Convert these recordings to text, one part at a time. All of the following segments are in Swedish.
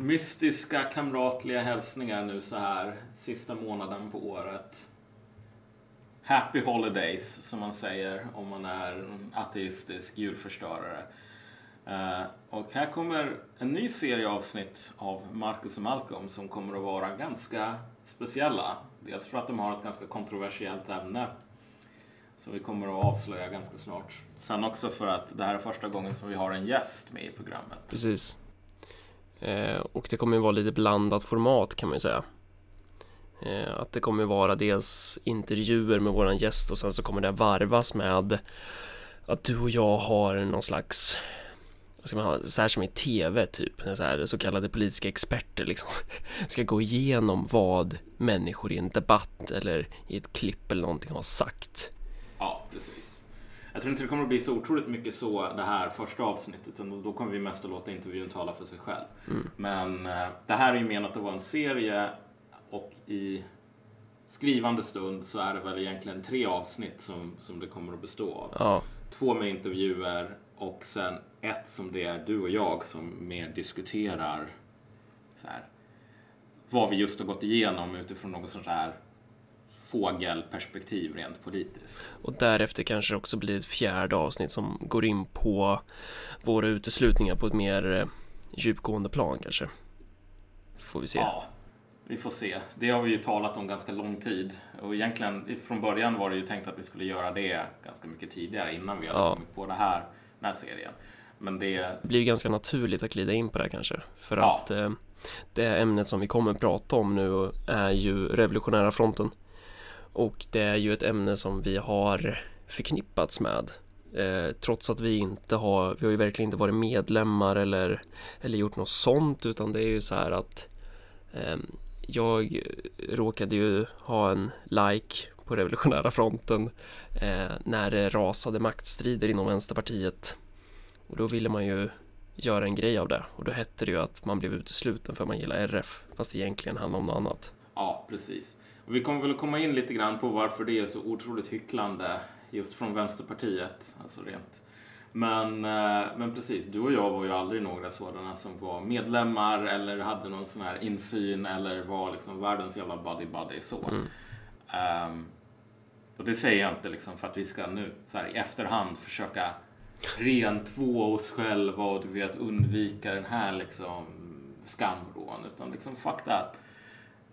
mystiska kamratliga hälsningar nu så här sista månaden på året. Happy Holidays som man säger om man är ateistisk julförstörare. Uh, eh, och här kommer en ny serie avsnitt av Marcus och Malcolm som kommer att vara ganska speciella. Dels för att de har ett ganska kontroversiellt ämne som vi kommer att avslöja ganska snart. Sen också för att det här är första gången som vi har en gäst med i programmet. Precis. Eh, och det kommer ju vara lite blandat format kan man ju säga. Eh, att det kommer vara dels intervjuer med våran gäst och sen så kommer det varvas med att du och jag har någon slags ska man ha, så här som i tv typ, så, här, så kallade politiska experter liksom ska gå igenom vad människor i en debatt eller i ett klipp eller någonting har sagt. Ja, precis. Jag tror inte det kommer att bli så otroligt mycket så det här första avsnittet, utan då kommer vi mest att låta intervjun tala för sig själv. Mm. Men eh, det här är ju menat att vara en serie och i skrivande stund så är det väl egentligen tre avsnitt som, som det kommer att bestå av. Ja. Två med intervjuer och sen ett som det är du och jag som mer diskuterar så här, vad vi just har gått igenom utifrån något sånt här fågelperspektiv rent politiskt. Och därefter kanske det också blir ett fjärde avsnitt som går in på våra uteslutningar på ett mer eh, djupgående plan kanske. Får vi se. Ja, vi får se. Det har vi ju talat om ganska lång tid och egentligen från början var det ju tänkt att vi skulle göra det ganska mycket tidigare innan vi hade ja. kommit på det här, den här serien. Men det... det blir ganska naturligt att glida in på det här kanske. För ja. att eh, det ämnet som vi kommer att prata om nu är ju revolutionära fronten. Och det är ju ett ämne som vi har förknippats med. Eh, trots att vi inte har, vi har ju verkligen inte varit medlemmar eller, eller gjort något sånt utan det är ju så här att eh, jag råkade ju ha en like på revolutionära fronten eh, när det rasade maktstrider inom Vänsterpartiet och då ville man ju göra en grej av det och då hette det ju att man blev utesluten för man gillar RF fast egentligen handlar om något annat. Ja, precis. Och vi kommer väl komma in lite grann på varför det är så otroligt hycklande just från Vänsterpartiet, alltså rent. Men, eh, men precis, du och jag var ju aldrig några sådana som var medlemmar eller hade någon sån här insyn eller var liksom världens jävla buddy-buddy så. Mm. Um, och det säger jag inte liksom för att vi ska nu så här i efterhand försöka rentvå oss själva och du vet undvika den här liksom skamvrån utan liksom fuck that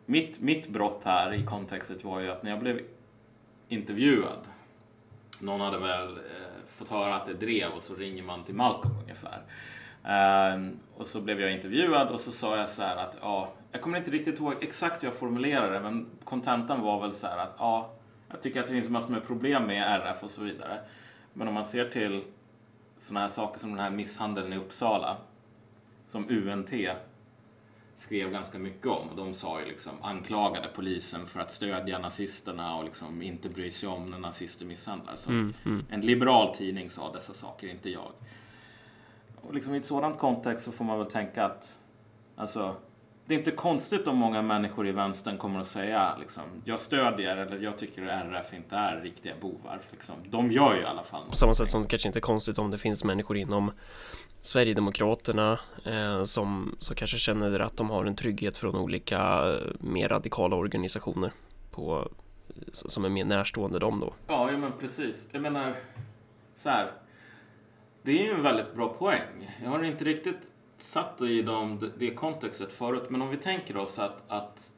mitt, mitt brott här i kontextet var ju att när jag blev intervjuad, någon hade väl eh, fått höra att det drev och så ringer man till Malcolm ungefär. Uh, och så blev jag intervjuad och så sa jag så här att ja, jag kommer inte riktigt ihåg exakt hur jag formulerade det, men kontentan var väl så här att ja, jag tycker att det finns massor med problem med RF och så vidare. Men om man ser till sådana här saker som den här misshandeln i Uppsala, som UNT skrev ganska mycket om. Och de sa ju liksom, anklagade polisen för att stödja nazisterna och liksom inte bry sig om när nazister misshandlar. Så mm, mm. En liberal tidning sa dessa saker, inte jag. Och liksom i ett sådant kontext så får man väl tänka att alltså, det är inte konstigt om många människor i vänstern kommer att säga liksom, jag stödjer eller jag tycker RF inte är riktiga bovar. Liksom. De gör ju i alla fall På samma sätt som det kanske inte är konstigt om det finns människor inom Sverigedemokraterna eh, som, som kanske känner att de har en trygghet från olika eh, mer radikala organisationer på, som är mer närstående dem då. Ja, ja men precis. Jag menar, så här. Det är ju en väldigt bra poäng. Jag har inte riktigt satt i dem, det kontextet förut, men om vi tänker oss att, att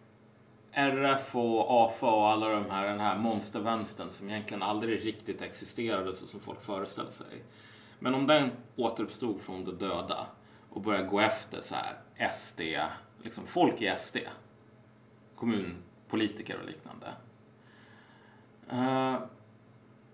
RF och AFA och alla de här, den här monstervänstern som egentligen aldrig riktigt existerade så som folk föreställer sig. Men om den återuppstod från de döda och började gå efter så här SD, liksom folk i SD, kommunpolitiker och liknande. Uh,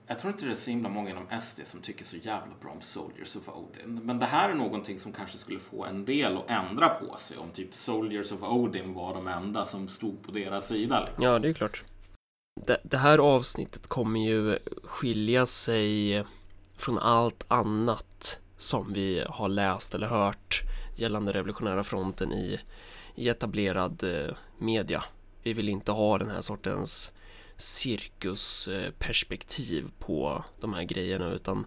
jag tror inte det är så himla många inom SD som tycker så jävla bra om Soldiers of Odin. Men det här är någonting som kanske skulle få en del att ändra på sig om typ Soldiers of Odin var de enda som stod på deras sida. Liksom. Ja, det är klart. Det, det här avsnittet kommer ju skilja sig från allt annat som vi har läst eller hört gällande revolutionära fronten i, i etablerad eh, media. Vi vill inte ha den här sortens cirkusperspektiv på de här grejerna utan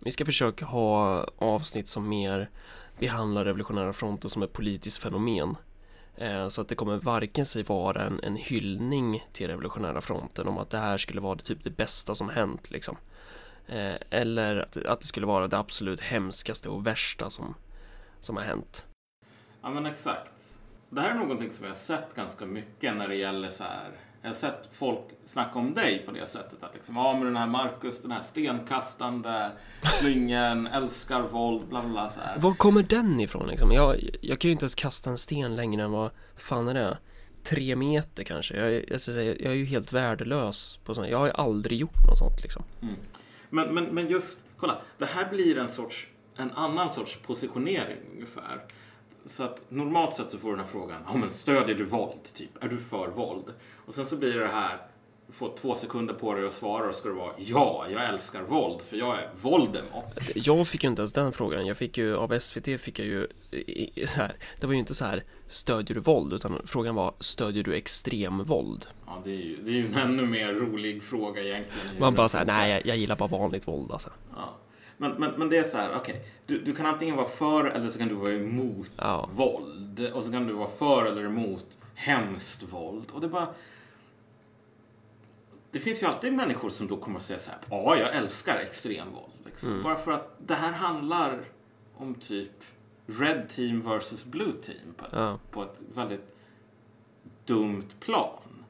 vi ska försöka ha avsnitt som mer behandlar Revolutionära fronten som ett politiskt fenomen. Eh, så att det kommer varken sig vara en, en hyllning till Revolutionära fronten om att det här skulle vara det, typ det bästa som hänt liksom. Eh, eller att, att det skulle vara det absolut hemskaste och värsta som, som har hänt. Ja men exakt. Det här är någonting som jag har sett ganska mycket när det gäller så här. Jag har sett folk snacka om dig på det sättet att liksom, ja men den här Marcus, den här stenkastande slyngen, älskar våld, bla bla, så här. Var kommer den ifrån liksom? Jag, jag kan ju inte ens kasta en sten längre än vad fan är det? Tre meter kanske. Jag, jag, säga, jag är ju helt värdelös på sånt. Jag har ju aldrig gjort något sånt liksom. Mm. Men, men, men just, kolla, det här blir en sorts, en annan sorts positionering ungefär. Så att normalt sett så får du den här frågan, ja men stödjer du våld? Typ, är du för våld? Och sen så blir det här, får två sekunder på dig att svara och ska det vara ja, jag älskar våld för jag är Voldemort. Jag fick ju inte ens den frågan. Jag fick ju av SVT fick jag ju så här. Det var ju inte så här stödjer du våld utan frågan var stödjer du extremvåld? Ja, det är ju, det är ju en ännu mer rolig fråga egentligen. Man bara säger nej, jag, jag, gillar bara vanligt våld alltså. Ja. Men, men, men det är så här, okej. Okay. Du, du kan antingen vara för eller så kan du vara emot ja. våld. Och så kan du vara för eller emot hemskt våld. Och det bara... Det finns ju alltid människor som då kommer att säga så här, ja, jag älskar extremvåld. Liksom. Mm. Bara för att det här handlar om typ Red Team versus Blue Team på, ja. på ett väldigt dumt plan.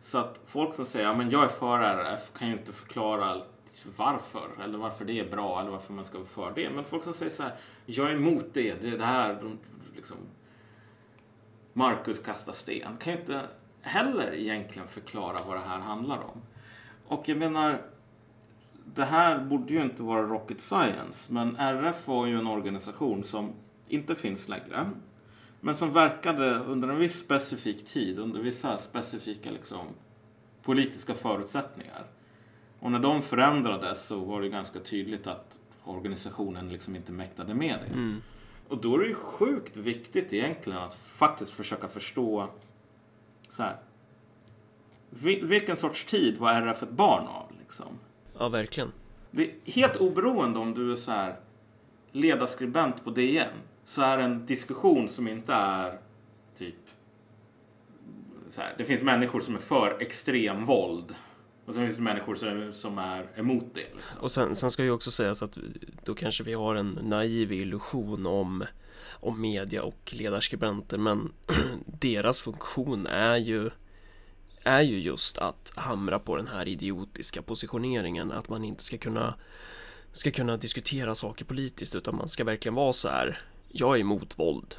Så att folk som säger, ja men jag är för RF kan ju inte förklara varför, eller varför det är bra, eller varför man ska vara för det. Men folk som säger så här, jag är emot det, det det här, de, liksom, Marcus kastar sten, kan ju inte heller egentligen förklara vad det här handlar om. Och jag menar, det här borde ju inte vara rocket science, men RF var ju en organisation som inte finns längre. Men som verkade under en viss specifik tid, under vissa specifika liksom, politiska förutsättningar. Och när de förändrades så var det ganska tydligt att organisationen liksom inte mäktade med det. Mm. Och då är det ju sjukt viktigt egentligen att faktiskt försöka förstå så här, vilken sorts tid var RF ett barn av? Liksom? Ja, verkligen. Det är helt oberoende om du är så här ledarskribent på DN så är det en diskussion som inte är typ så här, det finns människor som är för extremvåld och sen finns det människor som, som är emot det. Liksom. Och sen, sen ska ju också sägas att då kanske vi har en naiv illusion om, om media och ledarskribenter men deras funktion är ju är ju just att hamra på den här idiotiska positioneringen att man inte ska kunna ska kunna diskutera saker politiskt utan man ska verkligen vara så här jag är emot våld.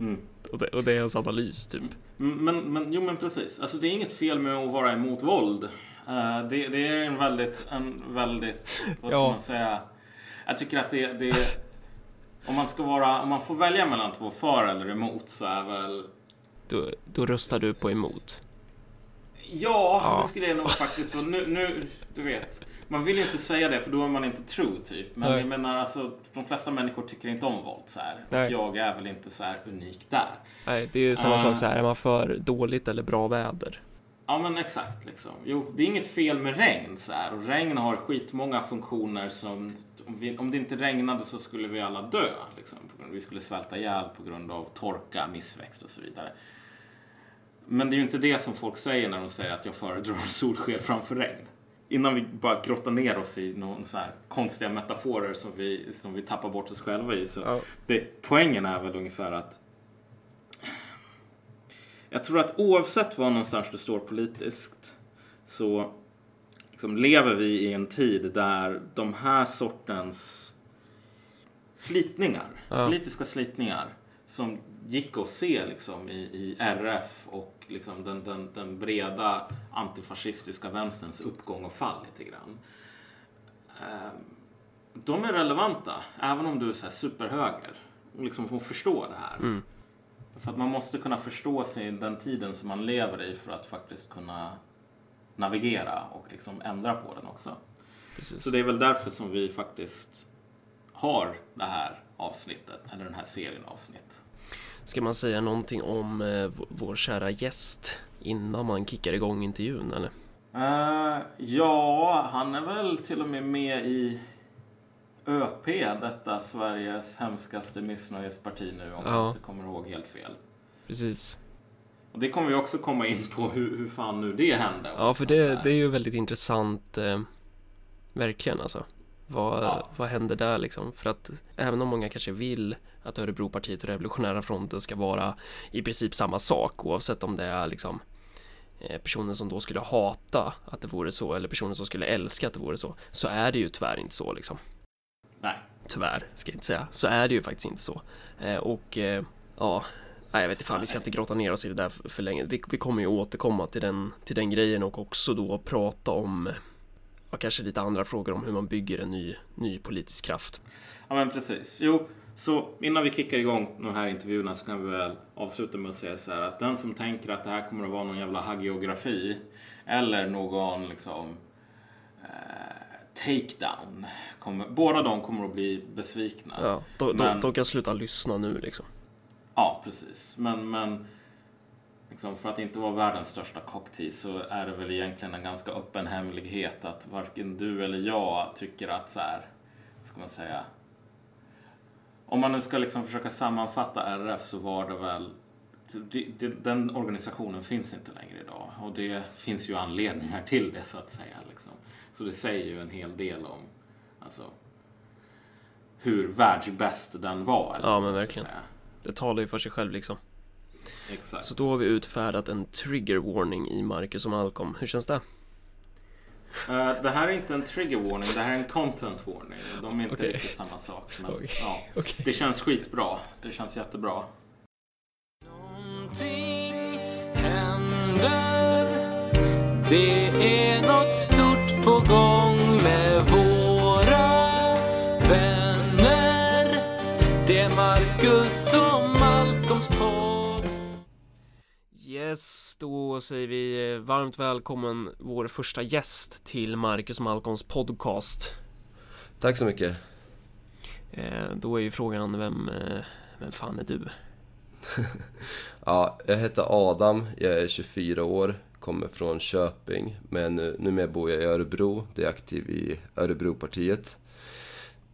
Mm. och, det, och, det, är ens analys typ. Men, men jo men precis. Alltså det är inget fel med att vara emot våld. Uh, det, det, är en väldigt en väldigt vad ska ja. man säga? Jag tycker att det, det om man ska vara om man får välja mellan två för eller emot så är väl då, då röstar du på emot Ja, ja, det skulle jag nog faktiskt. Nu, nu, du vet, man vill ju inte säga det för då är man inte true typ. Men Nej. jag menar alltså, de flesta människor tycker inte om våld så här. Och jag är väl inte så här unik där. Nej, det är ju samma uh, sak så här, är man för dåligt eller bra väder? Ja men exakt liksom. Jo, det är inget fel med regn så här. Och regn har skitmånga funktioner som om, vi, om det inte regnade så skulle vi alla dö. Liksom. Vi skulle svälta ihjäl på grund av torka, missväxt och så vidare. Men det är ju inte det som folk säger när de säger att jag föredrar solsken framför regn. Innan vi bara grottar ner oss i någon så här konstiga metaforer som vi, som vi tappar bort oss själva i. Så ja. det, poängen är väl ungefär att jag tror att oavsett var någonstans du står politiskt så liksom lever vi i en tid där de här sortens slitningar, ja. politiska slitningar som gick att se liksom, i, i RF och liksom, den, den, den breda antifascistiska vänsterns uppgång och fall lite grann. Eh, de är relevanta, även om du är så här superhöger. Och liksom får förstå det här. Mm. För att man måste kunna förstå sig den tiden som man lever i för att faktiskt kunna navigera och liksom ändra på den också. Precis. Så det är väl därför som vi faktiskt har det här avsnittet, eller den här serien avsnitt. Ska man säga någonting om eh, vår kära gäst innan man kickar igång intervjun eller? Uh, ja, han är väl till och med med i ÖP, detta Sveriges hemskaste missnöjesparti nu om ja. jag inte kommer ihåg helt fel. Precis. Och det kommer vi också komma in på hur, hur fan nu det hände. Ja, för det, det är ju väldigt intressant. Eh, verkligen alltså. Vad, ja. vad händer där liksom? För att även om många kanske vill att Örebropartiet och Revolutionära fronten ska vara i princip samma sak oavsett om det är liksom eh, personen som då skulle hata att det vore så eller personen som skulle älska att det vore så så är det ju tyvärr inte så liksom. Nej. Tyvärr, ska jag inte säga. Så är det ju faktiskt inte så. Eh, och ja, Nej, jag vet inte fan, vi ska inte gråta ner oss i det där för, för länge. Vi, vi kommer ju återkomma till den, till den grejen och också då prata om ja, kanske lite andra frågor om hur man bygger en ny, ny politisk kraft. Ja, men precis. Jo, så innan vi kickar igång de här intervjuerna så kan vi väl avsluta med att säga så här att den som tänker att det här kommer att vara någon jävla hagiografi eller någon liksom eh, takedown. Kommer, båda de kommer att bli besvikna. Ja, de, men, de, de kan sluta lyssna nu liksom. Ja, precis. Men, men liksom, för att inte vara världens största cocktease så är det väl egentligen en ganska öppen hemlighet att varken du eller jag tycker att så här, ska man säga, om man nu ska liksom försöka sammanfatta RF så var det väl den organisationen finns inte längre idag och det finns ju anledningar till det så att säga. Liksom. Så det säger ju en hel del om alltså, hur världsbäst den var. Ja, men verkligen. Det talar ju för sig själv liksom. Exakt. Så då har vi utfärdat en trigger warning i Marcus och Malcolm. Hur känns det? Uh, det här är inte en trigger warning, det här är en content warning. De är inte okay. riktigt samma sak. Men, okay. Ja, okay. Det känns skitbra. Det känns jättebra. Någonting händer. Det är något stort på gång med våra vänner. Det är Marcus och Malcolms podd. Yes, då säger vi varmt välkommen vår första gäst till Marcus och Malcolms podcast. Tack så mycket. Eh, då är ju frågan, vem, eh, vem fan är du? ja, jag heter Adam, jag är 24 år, kommer från Köping, men eh, numera bor jag i Örebro, jag är aktiv i Örebropartiet.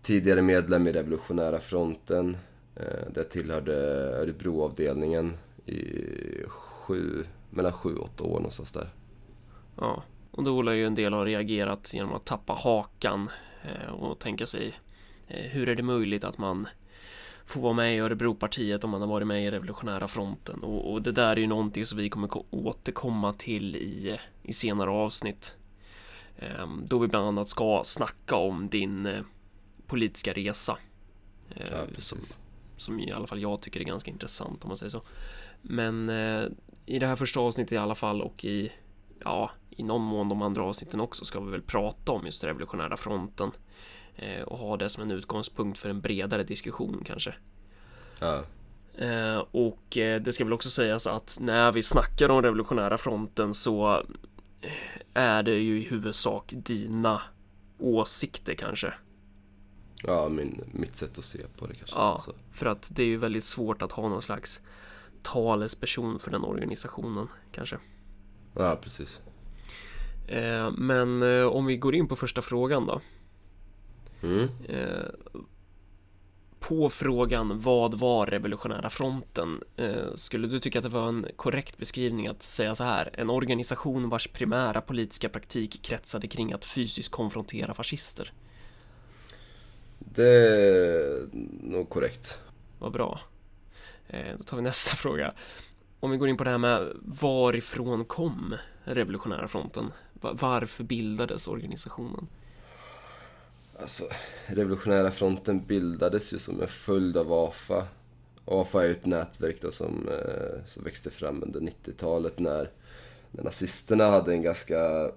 Tidigare medlem i Revolutionära fronten, eh, där jag tillhörde Örebroavdelningen i sju, mellan sju och åtta år någonstans där. Ja, och då lär ju en del ha reagerat genom att tappa hakan eh, och tänka sig hur är det möjligt att man får vara med i Örebropartiet om man har varit med i Revolutionära fronten och, och det där är ju någonting som vi kommer återkomma till i, i senare avsnitt. Ehm, då vi bland annat ska snacka om din eh, politiska resa. Ja, som, som i alla fall jag tycker är ganska intressant om man säger så. Men eh, i det här första avsnittet i alla fall och i ja, i någon mån de andra avsnitten också ska vi väl prata om just revolutionära fronten eh, och ha det som en utgångspunkt för en bredare diskussion kanske. Ja. Eh, och eh, det ska väl också sägas att när vi snackar om revolutionära fronten så är det ju i huvudsak dina åsikter kanske. Ja, min, mitt sätt att se på det kanske. Ja, så. för att det är ju väldigt svårt att ha någon slags talesperson för den organisationen kanske. Ja, precis. Eh, men eh, om vi går in på första frågan då. Mm. Eh, på frågan vad var revolutionära fronten? Skulle du tycka att det var en korrekt beskrivning att säga så här? En organisation vars primära politiska praktik kretsade kring att fysiskt konfrontera fascister? Det är nog korrekt. Vad bra. Eh, då tar vi nästa fråga. Om vi går in på det här med varifrån kom Revolutionära fronten? Varför bildades organisationen? Alltså, Revolutionära fronten bildades ju som en följd av AFA. AFA är ju ett nätverk då som, eh, som växte fram under 90-talet när, när nazisterna hade en ganska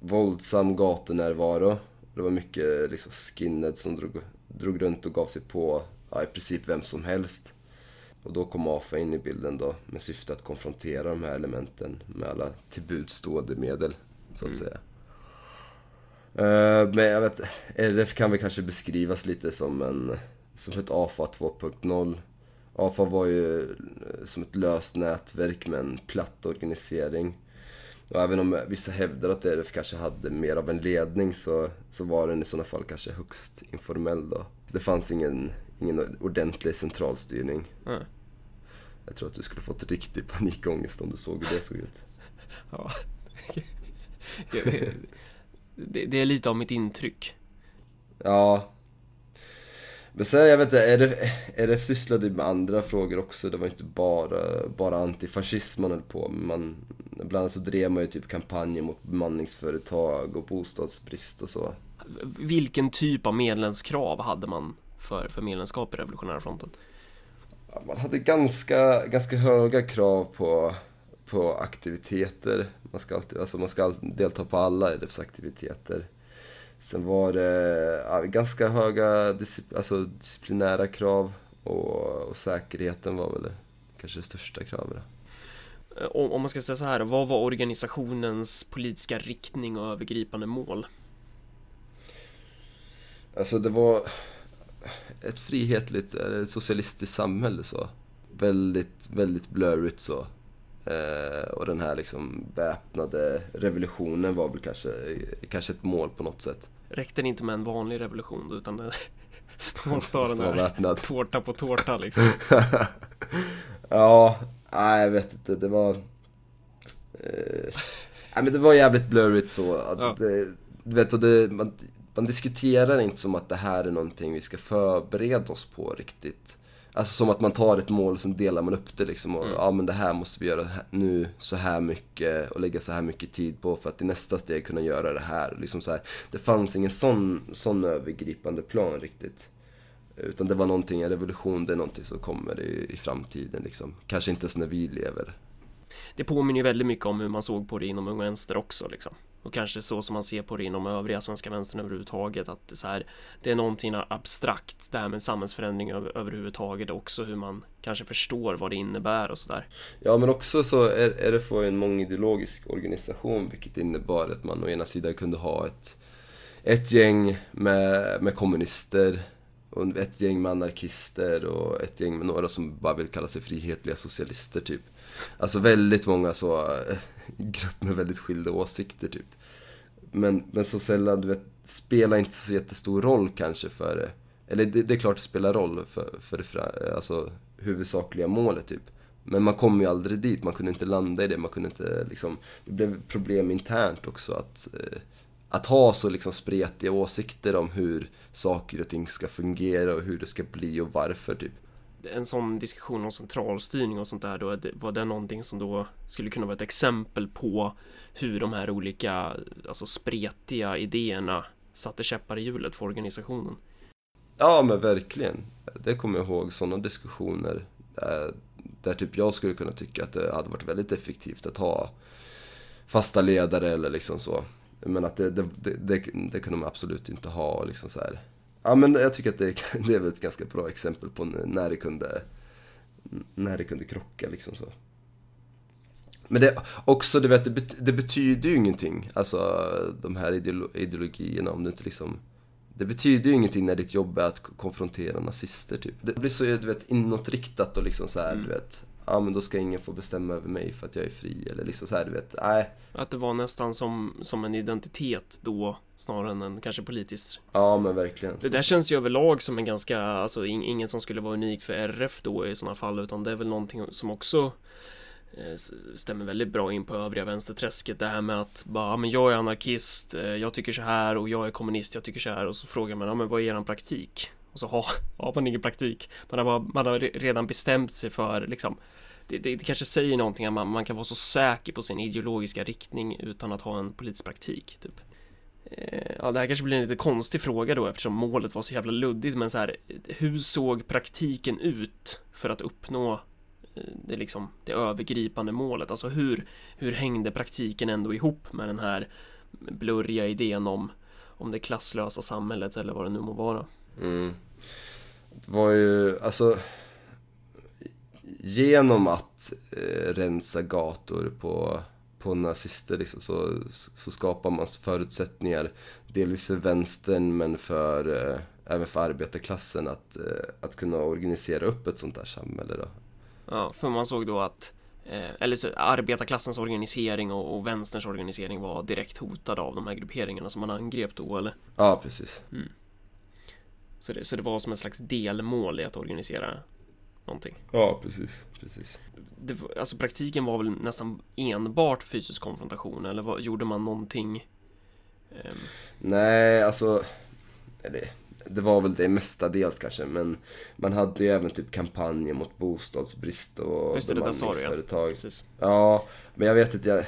våldsam gatunärvaro. Det var mycket liksom skinheads som drog, drog runt och gav sig på ja, i princip vem som helst. Och då kom AFA in i bilden då med syfte att konfrontera de här elementen med alla tillbudstående medel, så att mm. säga. Uh, men jag vet, RF kan väl kanske beskrivas lite som en som ett AFA 2.0. AFA var ju som ett löst nätverk med en platt organisering. Och även om vissa hävdar att RF kanske hade mer av en ledning så, så var den i sådana fall kanske högst informell då. Det fanns ingen, ingen ordentlig centralstyrning. Mm. Jag tror att du skulle fått riktig panikångest om du såg hur det såg ut. Ja. det, det är lite av mitt intryck. Ja, men sen, jag vet inte, RF, RF sysslade med andra frågor också. Det var inte bara, bara antifascism man höll på. Man, bland annat så drev man ju typ kampanjer mot bemanningsföretag och bostadsbrist och så. Vilken typ av medlemskrav hade man för, för medlemskap i Revolutionära fronten? Man hade ganska, ganska höga krav på, på aktiviteter. Man ska, alltid, alltså man ska delta på alla RFs aktiviteter. Sen var det ja, ganska höga discipl alltså, disciplinära krav och, och, säkerheten var väl kanske det största kravet. Eh, om man ska säga så här, vad var organisationens politiska riktning och övergripande mål? Alltså det var ett frihetligt, socialistiskt samhälle så. Väldigt, väldigt blurrigt så. Eh, och den här liksom väpnade revolutionen var väl kanske, kanske ett mål på något sätt. Räckte det inte med en vanlig revolution utan det måste ha den här väpnad. tårta på tårta liksom? ja, nej jag vet inte, det var... Eh, nej men det var jävligt blurrigt så. Att ja. det, du vet, och det, man, man diskuterar inte som att det här är någonting vi ska förbereda oss på riktigt. Alltså som att man tar ett mål och sen delar man upp det liksom. Och, mm. Ja men det här måste vi göra nu så här mycket och lägga så här mycket tid på för att i nästa steg kunna göra det här. Liksom så här. Det fanns ingen sån, sån övergripande plan riktigt. Utan det var någonting, en revolution, det är någonting som kommer i, i framtiden liksom. Kanske inte ens när vi lever. Det påminner ju väldigt mycket om hur man såg på det inom Ung Vänster också liksom. Och kanske så som man ser på det inom övriga svenska vänstern överhuvudtaget att det, så här, det är någonting abstrakt det här med samhällsförändring över, överhuvudtaget också hur man kanske förstår vad det innebär och sådär. Ja men också så är RFO en mångideologisk organisation vilket innebar att man å ena sidan kunde ha ett, ett gäng med, med kommunister och ett gäng med anarkister och ett gäng med några som bara vill kalla sig frihetliga socialister typ. Alltså väldigt många så, eh, grupp med väldigt skilda åsikter typ. Men, men så sällan, du vet, spelar inte så jättestor roll kanske för, eh, eller det, det är klart det spelar roll för, för det eh, alltså, huvudsakliga målet typ. Men man kom ju aldrig dit, man kunde inte landa i det, man kunde inte liksom, det blev problem internt också att, att ha så liksom spretiga åsikter om hur saker och ting ska fungera och hur det ska bli och varför typ en sån diskussion om centralstyrning och sånt där då, var det någonting som då skulle kunna vara ett exempel på hur de här olika, alltså spretiga idéerna satte käppar i hjulet för organisationen? Ja, men verkligen. Det kommer jag ihåg, sådana diskussioner där, där typ jag skulle kunna tycka att det hade varit väldigt effektivt att ha fasta ledare eller liksom så. Men att det, det, det, det kunde man absolut inte ha liksom så här Ja men jag tycker att det, det är väl ett ganska bra exempel på när det kunde, när det kunde krocka liksom så. Men det också, du vet, det, det betyder ju ingenting, alltså de här ideologierna om du inte liksom det betyder ju ingenting när ditt jobb är att konfrontera nazister typ. Det blir så, du vet, inåtriktat och liksom så här, mm. du vet ja men då ska ingen få bestämma över mig för att jag är fri eller liksom så här, du vet, nej. Att det var nästan som, som en identitet då snarare än en kanske politisk. Ja men verkligen. Det där känns ju överlag som en ganska, alltså ingen som skulle vara unikt för RF då i sådana fall utan det är väl någonting som också eh, stämmer väldigt bra in på övriga vänsterträsket det här med att bara, men jag är anarkist, eh, jag tycker så här och jag är kommunist, jag tycker så här och så frågar man, ja men vad är eran praktik? Och så har, har man ingen praktik. Man har, man har redan bestämt sig för liksom det, det, det, kanske säger någonting att man, man kan vara så säker på sin ideologiska riktning utan att ha en politisk praktik. Typ. Eh, ja, det här kanske blir en lite konstig fråga då eftersom målet var så jävla luddigt men så här hur såg praktiken ut för att uppnå eh, det, liksom, det övergripande målet? Alltså hur, hur hängde praktiken ändå ihop med den här blurriga idén om, om det klasslösa samhället eller vad det nu må vara? Mm. Det var ju, alltså... Genom att eh, rensa gator på, på nazister liksom, så, så skapar man förutsättningar, delvis för vänstern men för, eh, även för arbetarklassen att, eh, att kunna organisera upp ett sånt här samhälle. Då. Ja, för man såg då att eh, eller så, arbetarklassens organisering och, och vänsterns organisering var direkt hotade av de här grupperingarna som man angrep då eller? Ja, precis. Mm. Så, det, så det var som en slags delmål i att organisera någonting? Ja, precis. precis. Det, alltså praktiken var väl nästan enbart fysisk konfrontation eller vad, gjorde man någonting? Um... Nej, alltså eller, det var väl det mestadels kanske, men man hade ju även typ kampanjer mot bostadsbrist och Just det, bemanningsföretag. Det ja, men jag vet inte, jag,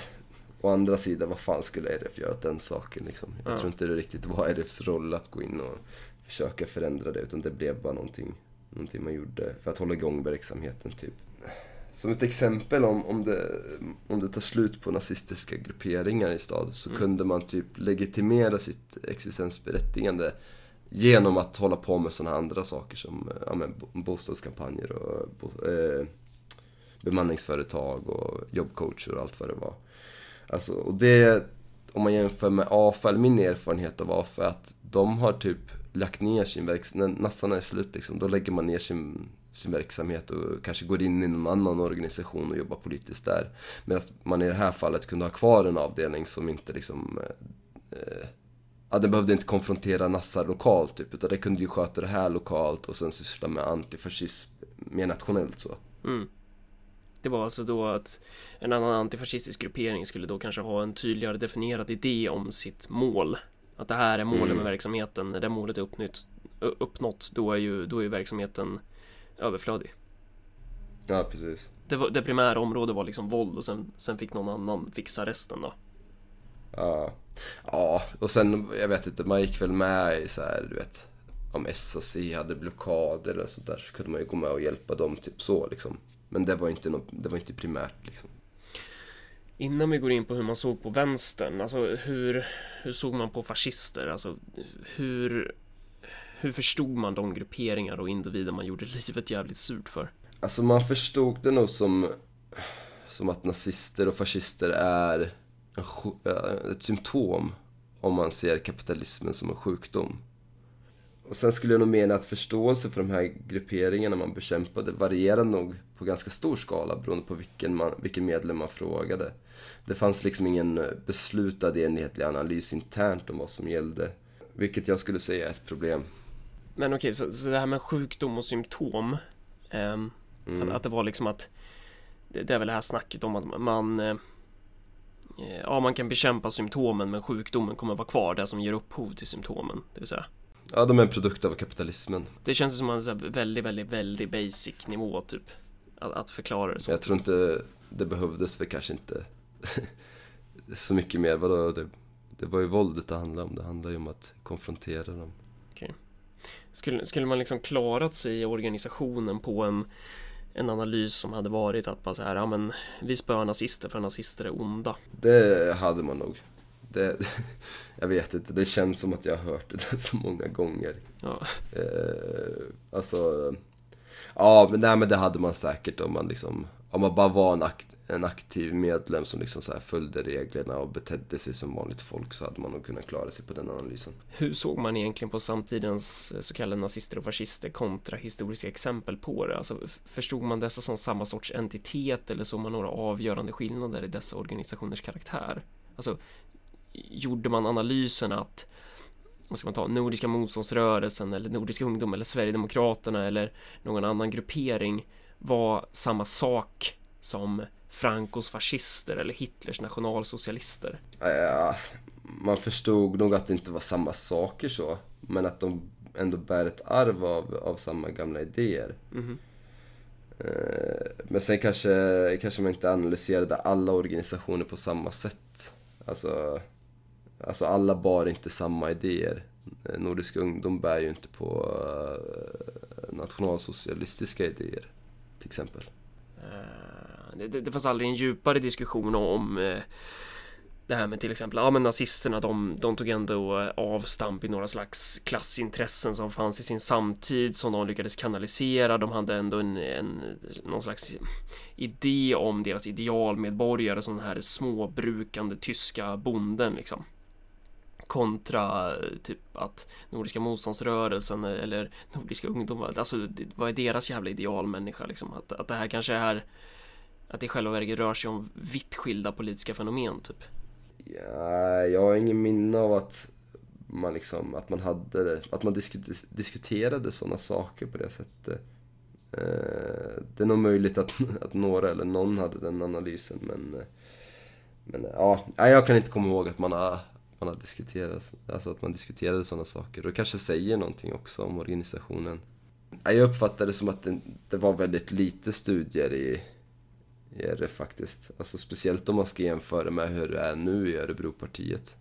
å andra sidan, vad fan skulle RF göra åt den saken liksom? Jag ja. tror inte det riktigt var RFs roll att gå in och försöka förändra det, utan det blev bara någonting, någonting man gjorde för att hålla igång verksamheten typ. Som ett exempel om, om, det, om det tar slut på nazistiska grupperingar i stad så mm. kunde man typ legitimera sitt existensberättigande Genom att hålla på med sådana andra saker som ja, men, bostadskampanjer och bo, eh, bemanningsföretag och jobbcoacher och allt vad det var. Alltså, och det, om man jämför med AFA, eller min erfarenhet av AFA, att de har typ lagt ner sin verksamhet, när nassarna är slut liksom, då lägger man ner sin, sin verksamhet och kanske går in i någon annan organisation och jobbar politiskt där. Medan man i det här fallet kunde ha kvar en avdelning som inte liksom eh, eh, ja, den behövde inte konfrontera Nassar lokalt typ, utan det kunde ju sköta det här lokalt och sen syssla med antifascism mer nationellt så. Mm. Det var alltså då att en annan antifascistisk gruppering skulle då kanske ha en tydligare definierad idé om sitt mål. Att det här är målet mm. med verksamheten, när det målet är uppnått, uppnått då är ju, då är verksamheten överflödig. Ja, precis. Det, var, det primära området var liksom våld och sen, sen fick någon annan fixa resten då. Ja. Ja, och sen, jag vet inte, man gick väl med i så här, du vet, om SAC hade blockader eller sånt där så kunde man ju gå med och hjälpa dem, typ så liksom. Men det var inte, något, det var inte primärt liksom. Innan vi går in på hur man såg på vänstern, alltså hur, hur såg man på fascister? Alltså hur, hur förstod man de grupperingar och individer man gjorde livet jävligt surt för? Alltså man förstod det nog som, som att nazister och fascister är eh, ett symptom om man ser kapitalismen som en sjukdom. Och sen skulle jag nog mena att förståelse för de här grupperingarna man bekämpade varierar nog på ganska stor skala beroende på vilken, man, vilken medlem man frågade. Det fanns liksom ingen beslutad enhetlig analys internt om vad som gällde. Vilket jag skulle säga är ett problem. Men okej, okay, så, så det här med sjukdom och symptom. Eh, mm. att, att, det var liksom att det, det, är väl det här snacket om att man Eh, ja, man kan bekämpa symptomen men sjukdomen kommer vara kvar, det som ger upphov till symptomen, det vill säga. Ja, de är en produkt av kapitalismen. Det känns som en väldigt, väldigt, väldigt basic nivå typ. Att, att förklara det så. Jag tror inte det behövdes för kanske inte så mycket mer. Vadå, det, det var ju våldet det handlade om. Det handlade ju om att konfrontera dem. Okay. Skulle, skulle man liksom klarat sig i organisationen på en en analys som hade varit att bara så här, ja men vi spöar nazister för nazister är onda. Det hade man nog. Det, jag vet inte, det känns som att jag har hört det där så många gånger. Ja. Eh, alltså, ja men, nej, men det hade man säkert om man liksom, om man bara var en akt, en aktiv medlem som liksom så följde reglerna och betedde sig som vanligt folk så hade man nog kunnat klara sig på den analysen. Hur såg man egentligen på samtidens eh, så kallade nazister och fascister kontra historiska exempel på det? Alltså, förstod man dessa som samma sorts entitet eller såg man några avgörande skillnader i dessa organisationers karaktär? Alltså, gjorde man analysen att vad ska man ta, Nordiska motståndsrörelsen eller Nordiska ungdom eller Sverigedemokraterna eller någon annan gruppering var samma sak som Francos fascister eller Hitlers nationalsocialister? Ja, man förstod nog att det inte var samma saker så, men att de ändå bär ett arv av, av samma gamla idéer. Mm. Men sen kanske, kanske man inte analyserade alla organisationer på samma sätt. Alltså, alltså alla bar inte samma idéer. Eh, Nordisk ungdom bär ju inte på eh, nationalsocialistiska idéer, till exempel. Det, det, det fanns aldrig en djupare diskussion om det här med till exempel, ja men nazisterna de, de tog ändå avstamp i några slags klassintressen som fanns i sin samtid som de lyckades kanalisera. De hade ändå en, en någon slags idé om deras idealmedborgare som den här småbrukande tyska bonden liksom. Kontra typ att Nordiska motståndsrörelsen eller Nordiska ungdomar, alltså vad är deras jävla idealmänniska liksom? Att, att det här kanske är att det i själva verket rör sig om vitt skilda politiska fenomen typ? Ja, jag har ingen minne av att man liksom, att man hade, att man diskuterade sådana saker på det sättet. Eh, det är nog möjligt att, att några eller någon hade den analysen men, men ja, jag kan inte komma ihåg att man har, man har diskuterat, alltså att man diskuterade sådana saker. Och kanske säger någonting också om organisationen. Jag uppfattade det som att det, det var väldigt lite studier i, i RF faktiskt. Alltså speciellt om man ska jämföra med hur det är nu i Örebropartiet.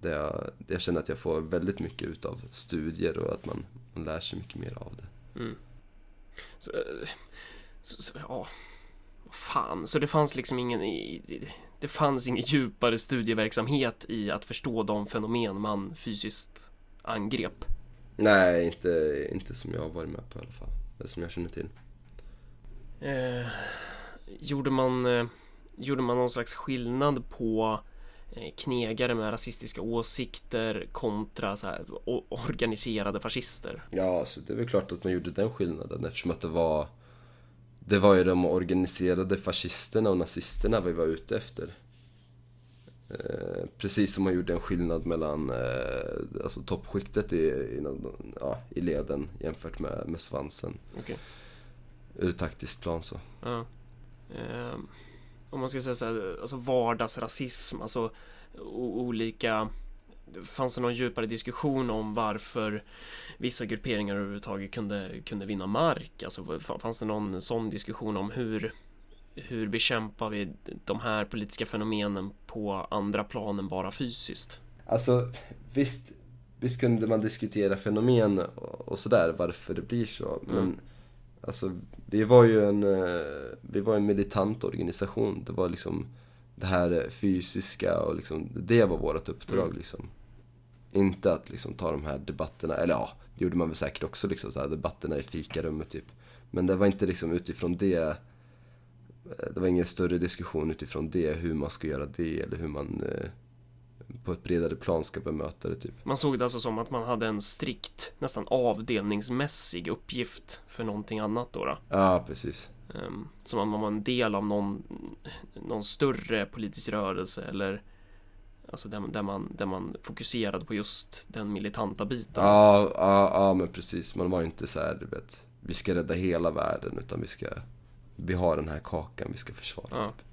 Där jag, där jag känner att jag får väldigt mycket utav studier och att man, man lär sig mycket mer av det. Mm. Så, eh, så, så, ja, fan, så det fanns liksom ingen i det fanns ingen djupare studieverksamhet i att förstå de fenomen man fysiskt angrep. Nej, inte, inte som jag har varit med på i alla fall. Eller som jag känner till. Eh, gjorde, man, eh, gjorde man någon slags skillnad på eh, knegare med rasistiska åsikter kontra så här, organiserade fascister? Ja, alltså, det är väl klart att man gjorde den skillnaden eftersom att det var det var ju de organiserade fascisterna och nazisterna vi var ute efter. Eh, precis som man gjorde en skillnad mellan eh, alltså toppskiktet i, i, ja, i leden jämfört med, med svansen. Okay. Ur taktiskt plan så. Ja. Eh, om man ska säga så här, alltså vardagsrasism, alltså olika Fanns det någon djupare diskussion om varför vissa grupperingar överhuvudtaget kunde, kunde vinna mark? Alltså fanns det någon sån diskussion om hur hur bekämpar vi de här politiska fenomenen på andra plan än bara fysiskt? Alltså, visst, visst kunde man diskutera fenomen och sådär, varför det blir så. Men mm. alltså, vi var ju en, eh, vi var en militant organisation. Det var liksom det här fysiska och liksom, det var vårt uppdrag mm. liksom. Inte att liksom ta de här debatterna, eller ja, det gjorde man väl säkert också liksom, så här, debatterna i fikarummet typ. Men det var inte liksom utifrån det det var ingen större diskussion utifrån det, hur man ska göra det eller hur man eh, på ett bredare plan ska bemöta det typ. Man såg det alltså som att man hade en strikt, nästan avdelningsmässig uppgift för någonting annat då? då. Ja, precis. Um, som att man var en del av någon, någon större politisk rörelse eller Alltså där, där, man, där man fokuserade på just den militanta biten. Ja, ja, ja men precis. Man var inte så här, du vet, vi ska rädda hela världen utan vi ska vi har den här kakan vi ska försvara. Ja. Typ.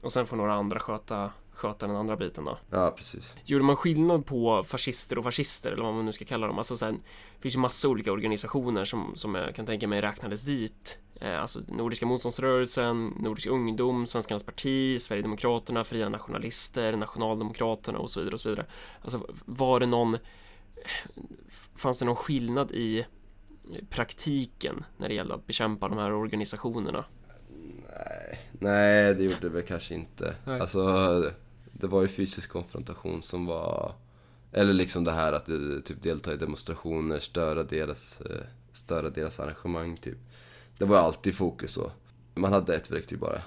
Och sen får några andra sköta, sköta den andra biten då. Ja, precis. Gjorde man skillnad på fascister och fascister eller vad man nu ska kalla dem? Alltså sen, det finns ju massa olika organisationer som, som jag kan tänka mig räknades dit. Eh, alltså Nordiska motståndsrörelsen, Nordisk ungdom, Svenskarnas parti, Sverigedemokraterna, Fria nationalister, Nationaldemokraterna och så vidare och så vidare. Alltså var det någon Fanns det någon skillnad i praktiken när det gällde att bekämpa de här organisationerna? Nej, nej det gjorde det väl kanske inte. Nej. Alltså, det var ju fysisk konfrontation som var... Eller liksom det här att eh, typ delta i demonstrationer, störa deras, eh, störa deras arrangemang typ. Det var alltid fokus så. Man hade ett verktyg bara.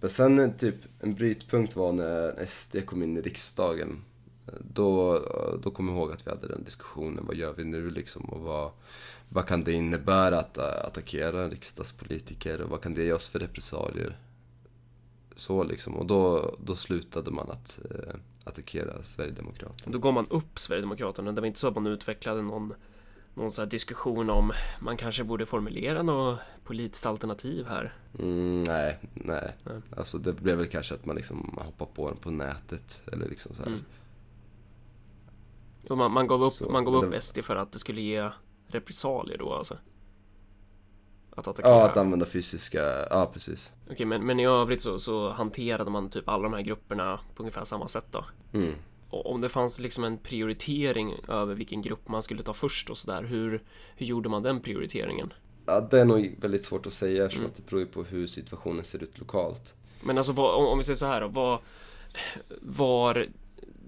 Men sen eh, typ en brytpunkt var när SD kom in i riksdagen. Då, då kom jag ihåg att vi hade den diskussionen. Vad gör vi nu liksom? Och vad, vad kan det innebära att attackera en riksdagspolitiker och vad kan det ge oss för repressalier? Så liksom, och då, då slutade man att eh, attackera Sverigedemokraterna. Då gav man upp Sverigedemokraterna, det var inte så att man utvecklade någon, någon så diskussion om man kanske borde formulera något politiskt alternativ här? Mm, nej, nej, nej. Alltså det blev väl kanske att man liksom hoppade på den på nätet eller liksom så här. Mm. Jo, man, man gav upp, så, man gav upp det... SD för att det skulle ge repressalier då alltså? Att attackera? Ja, att använda fysiska, ja precis. Okej, okay, men, men i övrigt så, så hanterade man typ alla de här grupperna på ungefär samma sätt då? Mm. Och om det fanns liksom en prioritering över vilken grupp man skulle ta först och sådär, hur, hur gjorde man den prioriteringen? Ja, det är nog väldigt svårt att säga eftersom mm. att det beror på hur situationen ser ut lokalt. Men alltså, vad, om, om vi säger så här då, vad var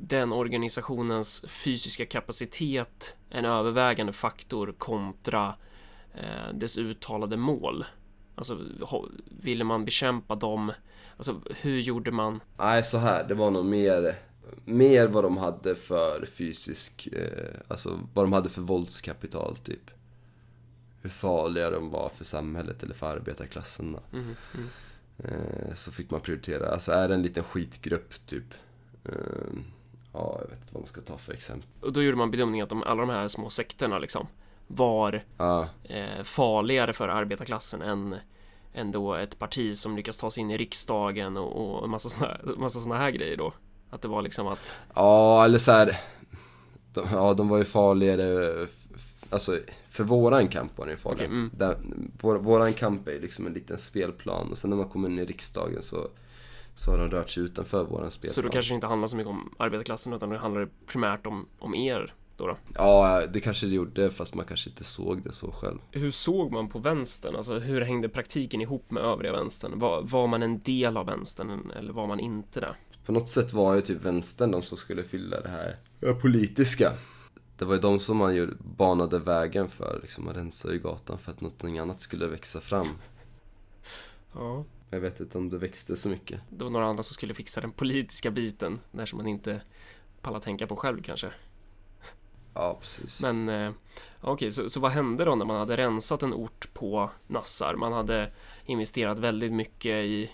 den organisationens fysiska kapacitet en övervägande faktor kontra dess uttalade mål? Alltså, ville man bekämpa dem? Alltså, hur gjorde man? Nej, så här, det var nog mer, mer vad de hade för fysisk, eh, alltså vad de hade för våldskapital, typ. Hur farliga de var för samhället eller för arbetarklassen. Mm, mm. Eh, så fick man prioritera. Alltså är det en liten skitgrupp typ. Eh, ja, jag vet inte vad man ska ta för exempel. Och då gjorde man bedömningen att de, alla de här små sekterna liksom var Ja, eh, farligare för arbetarklassen än, än då ett parti som lyckas ta sig in i riksdagen och, och massa såna, massa såna här grejer då. Att det var liksom att, ja eller så här. De, ja, de var ju farligare. Alltså, för våran kamp var den ju farlig. Okej, mm. Den, vår, våran kamp är ju liksom en liten spelplan och sen när man kommer in i riksdagen så, så har de rört sig utanför våran spelplan. så då kanske det inte handlar så mycket om arbetarklassen utan det handlar primärt om, om er då, då. Ja, det kanske det gjorde fast man kanske inte såg det så själv. Hur såg man på vänstern? Alltså hur hängde praktiken ihop med övriga vänstern? Var, var man en del av vänstern eller var man inte det? På något sätt var ju typ vänstern de som skulle fylla det här politiska. Det var ju de som man ju banade vägen för, liksom man rensade ju gatan för att någonting annat skulle växa fram. Ja. Jag vet inte om det växte så mycket. Det var några andra som skulle fixa den politiska biten där som man inte pallar tänka på själv kanske. Ja, precis. Men eh, okej, så, så vad hände då när man hade rensat en ort på nassar? Man hade investerat väldigt mycket i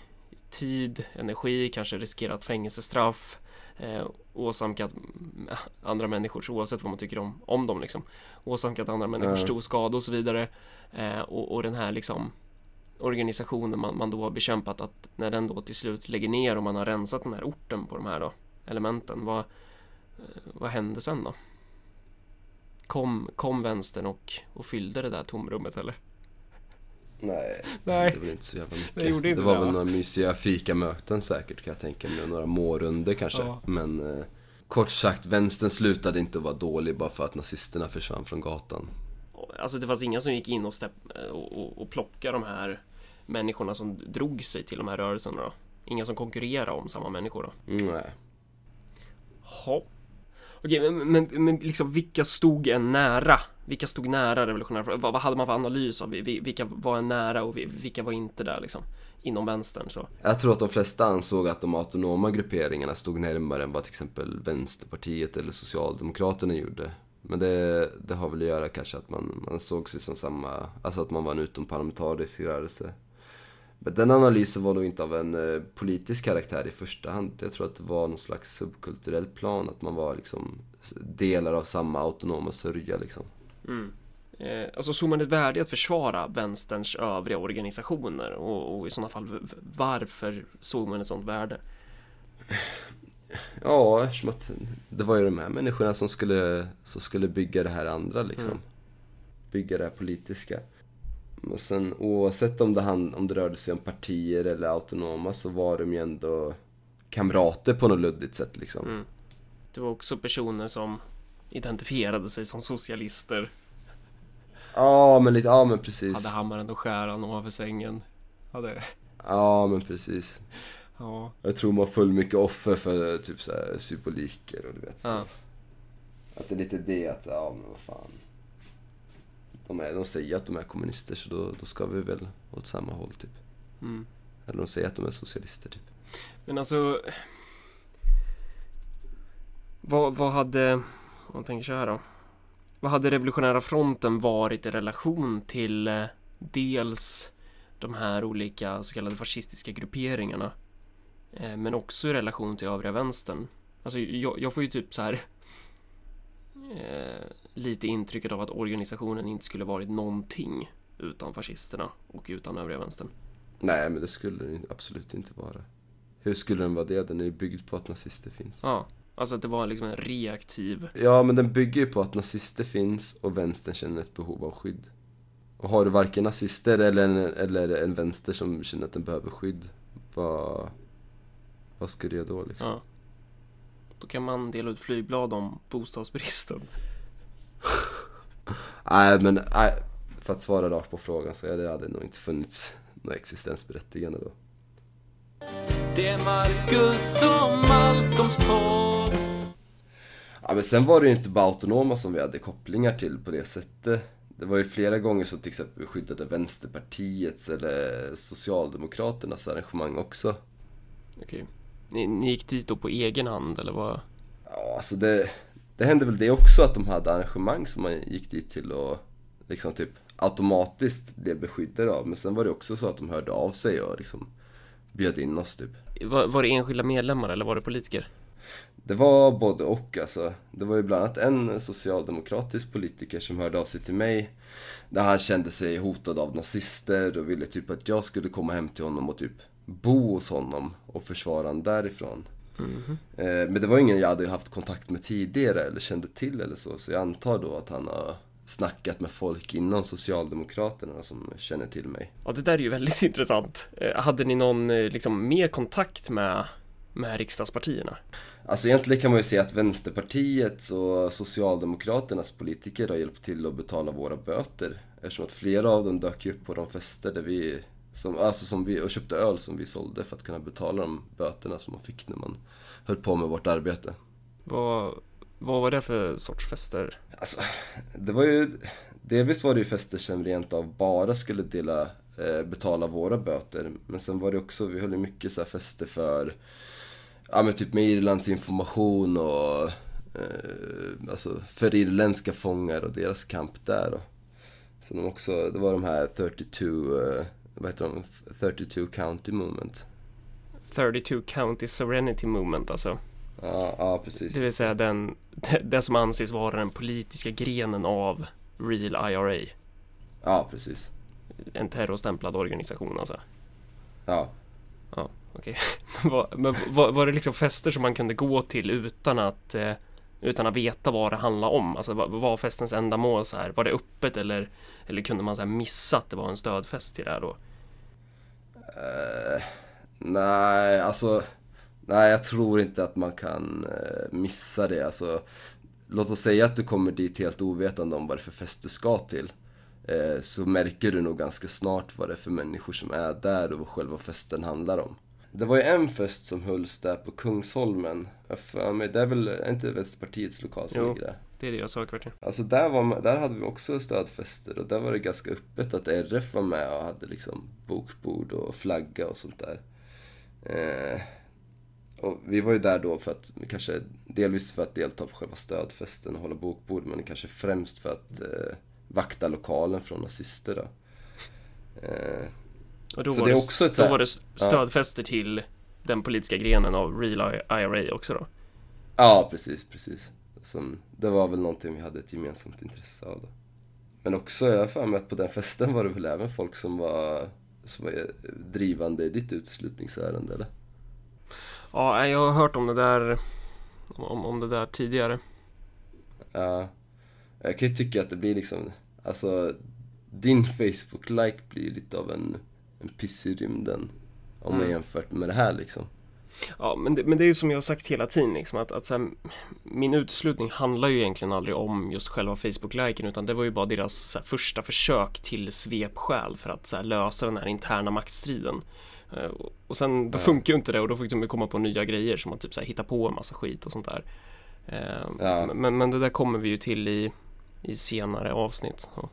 tid, energi, kanske riskerat fängelsestraff, eh, åsamkat mm, andra människor, oavsett vad man tycker om, om dem liksom, åsamkat andra människor Ja. stor skada och så vidare. Eh, och, och den här liksom organisationen man, man då har bekämpat att när den då till slut lägger ner och man har rensat den här orten på de här då elementen, vad, eh, vad hände sen då? Kom, kom vänstern och, och fyllde det där tomrummet eller? Nej, Nej. det var inte så jävla mycket. Det gjorde inte var det, väl va? några mysiga fikamöten säkert kan jag tänka mig. Några mårunder kanske. Ja. Men eh, kort sagt, vänstern slutade inte att vara dålig bara för att nazisterna försvann från gatan. Alltså det fanns inga som gick in och, stepp, och, och, och plockade de här människorna som drog sig till de här rörelserna då? Inga som konkurrerade om samma människor då? Nej. Ja. Okej, men, men, men liksom vilka stod en nära? Vilka stod nära revolutionära? Vad, vad hade man för analys av vilka var en nära och vilka var inte där liksom? Inom vänstern så. Jag tror att de flesta ansåg att de autonoma grupperingarna stod närmare än vad till exempel Vänsterpartiet eller Socialdemokraterna gjorde. Men det, det har väl att göra kanske att man, man såg sig som samma, alltså att man var en utomparlamentarisk rörelse. Men den analysen var nog inte av en eh, politisk karaktär i första hand. Jag tror att det var någon slags subkulturell plan, att man var liksom delar av samma autonoma sörja liksom. Eh, alltså såg man ett värde i att försvara vänsterns övriga organisationer och, och i sådana fall varför såg man ett sådant värde? Ja, eftersom att det var ju de här människorna som skulle, som skulle bygga det här andra liksom. Bygga det här politiska. Och sen oavsett om det, hand, om det rörde sig om partier eller autonoma så var de ju ändå kamrater på något luddigt sätt liksom. Mm. Det var också personer som identifierade sig som socialister, Ja, men lite, ja men precis. hade hammaren och skäran ovanför sängen. Hade, Ja, men precis. ja, Jag tror man föll mycket offer för typ så här symboliker och du vet så. ja. Att det är lite det att, ja men vad fan. De, är, de säger att de är kommunister så då, då ska vi väl åt samma håll typ. Mm. Eller de säger att de är socialister typ. Men alltså vad, vad hade, om man tänker så här då Vad hade revolutionära fronten varit i relation till eh, dels de här olika så kallade fascistiska grupperingarna eh, men också i relation till övriga vänstern Alltså jag, jag får ju typ så här eh, lite intrycket av att organisationen inte skulle varit någonting utan fascisterna och utan övriga vänstern Nej men det skulle den absolut inte vara. Hur skulle den vara det? Den är ju byggd på att nazister finns. Ja, alltså att det var liksom en reaktiv Ja men den bygger ju på att nazister finns och vänstern känner ett behov av skydd. Och har du varken nazister eller en, eller en vänster som känner att den behöver skydd, vad, vad ska du göra då liksom? Ja. Då kan man dela ut flygblad om bostadsbristen. Nej men, nej, för att svara rakt på frågan så det hade nog inte funnits något existensberättigande då. Det är Marcus och Malcolms podd. Ja men sen var det ju inte bara autonoma som vi hade kopplingar till på det sättet. Det var ju flera gånger som till exempel vi skyddade Vänsterpartiets eller Socialdemokraternas arrangemang också. Okej. Ni, ni gick dit då på egen hand eller vad? Ja, alltså det, det hände väl det också att de hade arrangemang som man gick dit till och liksom typ automatiskt blev beskyddade av. Men sen var det också så att de hörde av sig och liksom bjöd in oss typ. Var, var det enskilda medlemmar eller var det politiker? Det var både och alltså. Det var ju bland annat en socialdemokratisk politiker som hörde av sig till mig. Där han kände sig hotad av nazister och ville typ att jag skulle komma hem till honom och typ bo hos honom och försvara honom därifrån. Eh, Men det var ingen jag hade haft kontakt med tidigare eller kände till eller så. Så jag antar då att han har snackat med folk inom Socialdemokraterna som känner till mig. Ja, det där är ju väldigt intressant. Eh, Hade ni någon eh, liksom mer kontakt med, med riksdagspartierna? Alltså egentligen kan man ju säga att Vänsterpartiets och Socialdemokraternas politiker har hjälpt till att betala våra böter. Eftersom att flera av dem dök upp på de fester där vi, som, alltså som vi, och köpte öl som vi sålde för att kunna betala de böterna som man fick när man höll på med vårt arbete. Vad, vad var det för sorts fester? Alltså, det var ju... Delvis var det ju fester som rent av bara skulle dela, eh, betala våra böter. Men sen var det också, vi höll ju mycket så fester för, ja men typ med Irlands information och eh, alltså för irländska fångar och deras kamp där. Och. Så de också, det var de här 32, eh, vad heter de, 32 County Movement. 32 County Sovereignty Movement alltså. Ja, ja precis. Det vill säga den, det, det som anses vara den politiska grenen av Real IRA. Ja, precis. En terrorstämplad organisation alltså. Ja. Ja, okej. Var- Men var, var det liksom fester som man kunde gå till utan att eh, utan att veta vad det handlade om? Alltså vad var festens ändamål så här? Var det öppet eller, eller kunde man så här missa att det var en stödfest till det här då? Uh, nej, alltså... Nej, jag tror inte att man kan eh, missa det. Alltså, låt oss säga att du kommer dit helt ovetande om vad det är för fest du ska till. Eh, så märker du nog ganska snart vad det är för människor som är där och vad själva festen handlar om. Det var ju en fest som hölls där på Kungsholmen. För mig, det är väl är inte Vänsterpartiets lokal som Jo. ligger där? Det är deras högkvarter. Alltså där, var, man- där hade vi också stödfester och där var det ganska öppet att RF var med och hade liksom bokbord och flagga och sånt där. Eh, och vi var ju där då för att, kanske delvis för att delta på själva stödfesten och hålla bokbord men kanske främst för att eh, vakta lokalen från nazister då. Eh, Och då Så var det också ett då var det stödfester till den politiska grenen av Real IRA också då? Ja, precis, precis. Som, det var väl någonting vi hade ett gemensamt intresse av då. Men också, jag har för mig att på den festen var det väl även folk som var, som var drivande i ditt uteslutningsärende, eller? Ja, jag har hört om det där om, om det där tidigare. Ja. Jag kan ju tycka att det blir liksom, alltså, din Facebook-like blir lite av en, en piss i rymden. Om man Mm. jämfört med det här liksom. Ja, men det, men det är ju som jag har sagt hela tiden liksom att, att här, min uteslutning handlar ju egentligen aldrig om just själva Facebook-liken utan det var ju bara deras här, första försök till svepskäl för att här, lösa den här interna maktstriden. Eh, och- sen då Ja. funkar ju inte det och då fick de ju komma på nya grejer som att typ så hitta på en massa skit och sånt där. Eh, Ja. Men, men det där kommer vi ju till i, i senare avsnitt. Ja,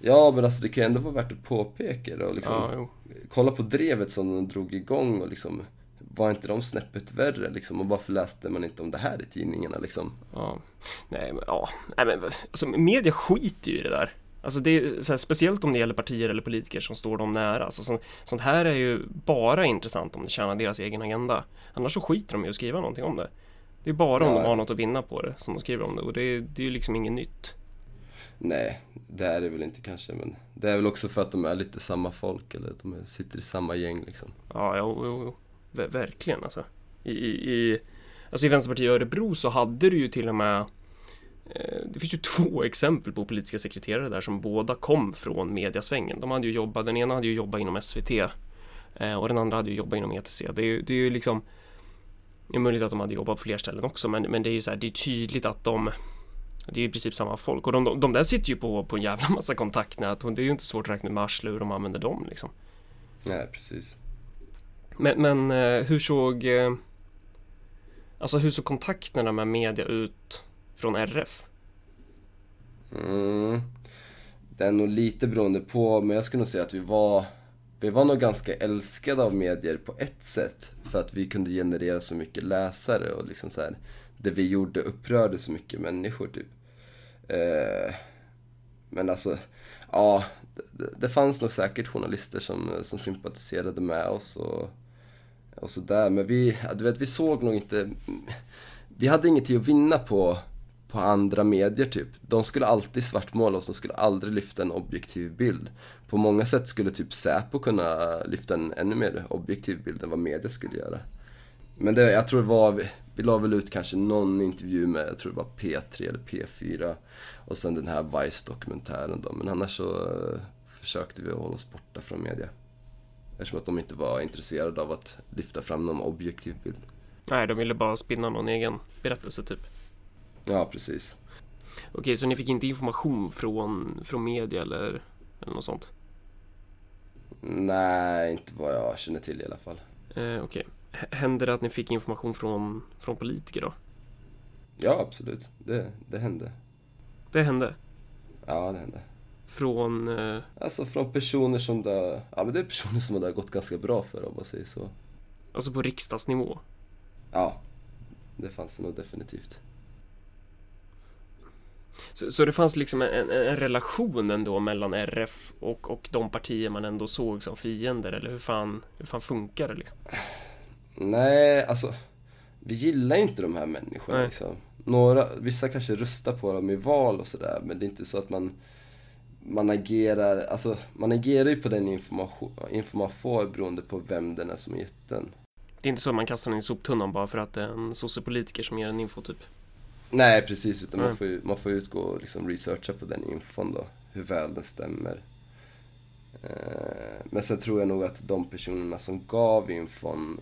Ja, men alltså det kan ändå vara värt att påpeka det och liksom ja, kolla på drevet som de drog igång och liksom var inte de snäppet värre liksom? Och varför läste man inte om det här i tidningarna liksom? Ja, nej men ja, nej men alltså media skiter ju i det där. Alltså det är här, speciellt om det gäller partier eller politiker som står dem nära. Alltså så, sånt här är ju bara intressant om det tjänar deras egen agenda. Annars så skiter de i att skriva någonting om det. Det är bara om Ja. de har något att vinna på det som de skriver om det och det är, det är ju liksom inget nytt. Nej, det är det väl inte kanske, men det är väl också för att de är lite samma folk, eller de sitter i samma gäng liksom. Ja, jo, jo, jo. Ver- verkligen alltså. I, i, i, alltså i Vänsterpartiet i Örebro så hade du ju till och med eh, det finns ju två exempel på politiska sekreterare där som båda kom från mediasvängen. De hade ju jobbat, den ena hade ju jobbat inom SVT eh, och den andra hade ju jobbat inom ETC. Det är ju, det är ju liksom det är möjligt att de hade jobbat på fler ställen också men, men det är ju så här, det är tydligt att de det är ju i princip samma folk och de, de, de där sitter ju på, på en jävla massa kontaktnät och det är ju inte svårt att räkna med arslet hur de använder dem liksom. Nej, precis. Men, men eh, hur såg eh, Alltså hur såg kontakterna med media ut från RF? Mm. Det är nog lite beroende på, men jag skulle nog säga att vi var vi var nog ganska älskade av medier på ett sätt. För att vi kunde generera så mycket läsare och liksom så här, det vi gjorde upprörde så mycket människor typ. Eh, men alltså, ja, det, det fanns nog säkert journalister som, som sympatiserade med oss och och sådär. Men vi, du vet, vi såg nog inte... Vi hade ingenting att vinna på, på andra medier typ. De skulle alltid svartmåla oss, de skulle aldrig lyfta en objektiv bild. På många sätt skulle typ Säpo kunna lyfta en ännu mer objektiv bild än vad media skulle göra. Men det, jag tror det var, vi la väl ut kanske någon intervju med, jag tror det var P3 eller P4 och sen den här Vice-dokumentären då. Men annars så uh, försökte vi hålla oss borta från media. Eftersom att de inte var intresserade av att lyfta fram någon objektiv bild. Nej, de ville bara spinna någon egen berättelse typ. Ja, precis. Okej, så ni fick inte information från, från media eller, eller något sånt? Nej, inte vad jag känner till i alla fall. Eh, Okej. Hände det att ni fick information från, från politiker då? Ja, absolut. Det, det hände. Det hände? Ja, det hände. Från... Eh, Alltså från personer som det, ja men det är personer som det har gått ganska bra för om man säger så. alltså på riksdagsnivå? Ja, det fanns det nog definitivt. Så, så det fanns liksom en, en relation ändå mellan RF och, och de partier man ändå såg som fiender eller hur fan, hur fan funkar det liksom? Nej, alltså vi gillar ju inte de här människorna Nej. liksom. Några, vissa kanske röstar på dem i val och sådär men det är inte så att man man agerar, alltså man agerar ju på den information, info man får beroende på vem den är som gett den. Det är inte så att man kastar den i soptunnan bara för att det är en sociopolitiker som ger en info typ. Nej precis, utan Nej. man får ju man får utgå och liksom researcha på den infon då, hur väl den stämmer. Eh, Men sen tror jag nog att de personerna som gav infon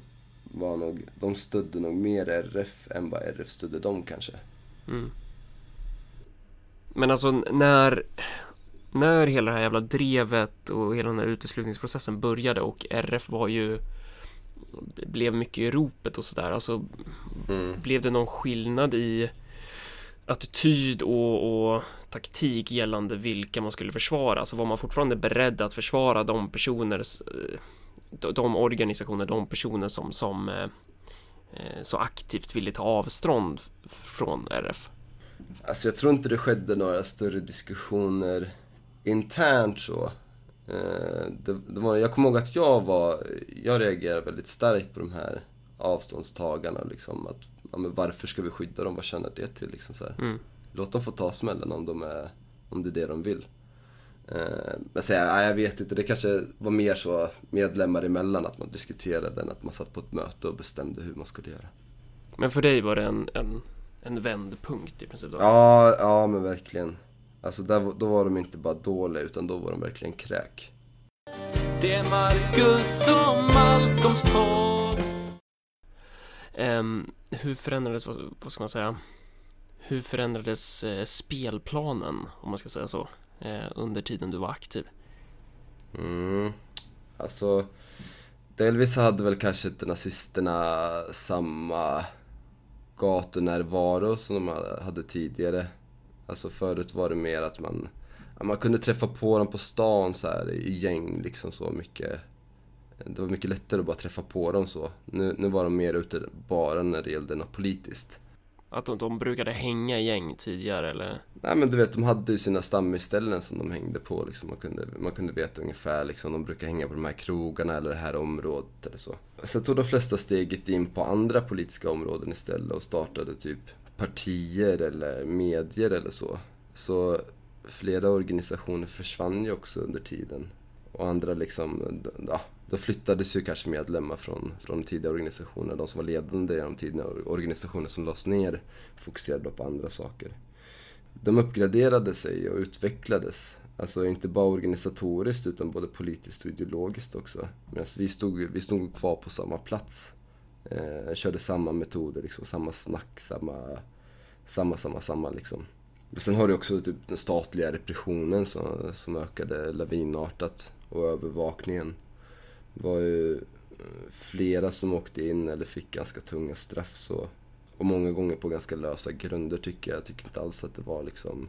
var nog, de stödde nog mer RF än vad RF stödde dem kanske. Mm. Men alltså när när hela det här jävla drevet och hela den här uteslutningsprocessen började och RF var ju blev mycket i ropet och sådär. Alltså Mm. blev det någon skillnad i attityd och, och taktik gällande vilka man skulle försvara? Alltså var man fortfarande beredd att försvara de personer, eh, de- organisationer, de personer som, som eh, eh, så aktivt ville ta avstånd från RF? Alltså jag tror inte det skedde några större diskussioner internt så. Eh, Det, det var, jag kommer ihåg att jag var, jag reagerade väldigt starkt på de här avståndstagarna liksom. Att, ja, men varför ska vi skydda dem? Vad tjänar det till? Liksom så. Mm. Låt dem få ta smällen om, de är, om det är det de vill. Eh, Men så, ja, jag vet inte, det kanske var mer så medlemmar emellan att man diskuterade än att man satt på ett möte och bestämde hur man skulle göra. Men för dig var det en, en, en vändpunkt i princip då? Ja, ja men verkligen. Alltså där, då var de inte bara dåliga utan då var de verkligen kräk. Det är Marcus och Malcolms podd. Ehm, hur förändrades, vad, vad ska man säga, hur förändrades eh, spelplanen, om man ska säga så, eh, Eh, under tiden du var aktiv? Mm. Alltså, delvis hade väl kanske inte nazisterna samma gatunärvaro som de hade- tidigare. Alltså förut var det mer att man, man kunde träffa på dem på stan så här i gäng liksom så mycket. Det var mycket lättare att bara träffa på dem så. Nu, nu var de mer ute bara när det gällde något politiskt. Att de, de brukade hänga i gäng tidigare eller? Nej men du vet, de hade ju sina stammisställen som de hängde på liksom. Man kunde, man kunde veta ungefär liksom, de brukar hänga på de här krogarna eller det här området eller så. Sen tog de flesta steget in på andra politiska områden istället och startade typ partier eller medier eller så. Så flera organisationer försvann ju också under tiden. Och andra liksom, ja, då flyttades ju kanske medlemmar från, från tidiga organisationer. De som var ledande i de tidiga organisationer som lades ner fokuserade då på andra saker de uppgraderade sig och utvecklades. Alltså inte bara organisatoriskt utan både politiskt och ideologiskt också. Medan vi stod, vi stod kvar på samma plats. Eh, körde samma metoder, liksom, samma snack, samma, samma, samma, samma liksom. Men sen har du också typ den statliga repressionen som, som ökade lavinartat och övervakningen. Det var ju eh, flera som åkte in eller fick ganska tunga straff så. Och många gånger på ganska lösa grunder tycker jag. Jag tycker inte alls att det var liksom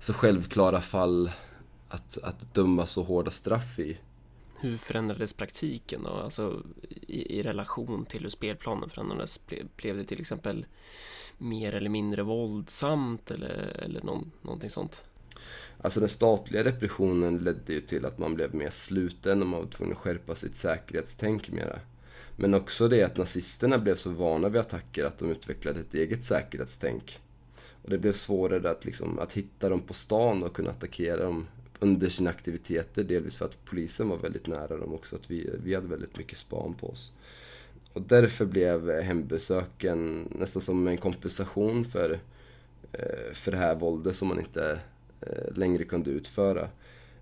så självklara fall att, att döma så hårda straff i. Hur förändrades praktiken då? Alltså i, i relation till hur spelplanen förändrades? Ble, blev det till exempel mer eller mindre våldsamt eller, eller någon, någonting sånt? Alltså den statliga repressionen ledde ju till att man blev mer sluten och man var tvungen att skärpa sitt säkerhetstänk mera. Men också det att nazisterna blev så vana vid attacker att de utvecklade ett eget säkerhetstänk. Och det blev svårare att, liksom, att hitta dem på stan och kunna attackera dem under sina aktiviteter. Delvis för att polisen var väldigt nära dem också, att vi, vi hade väldigt mycket span på oss. Och därför blev hembesöken nästan som en kompensation för, eh, för det här våldet som man inte längre kunde utföra.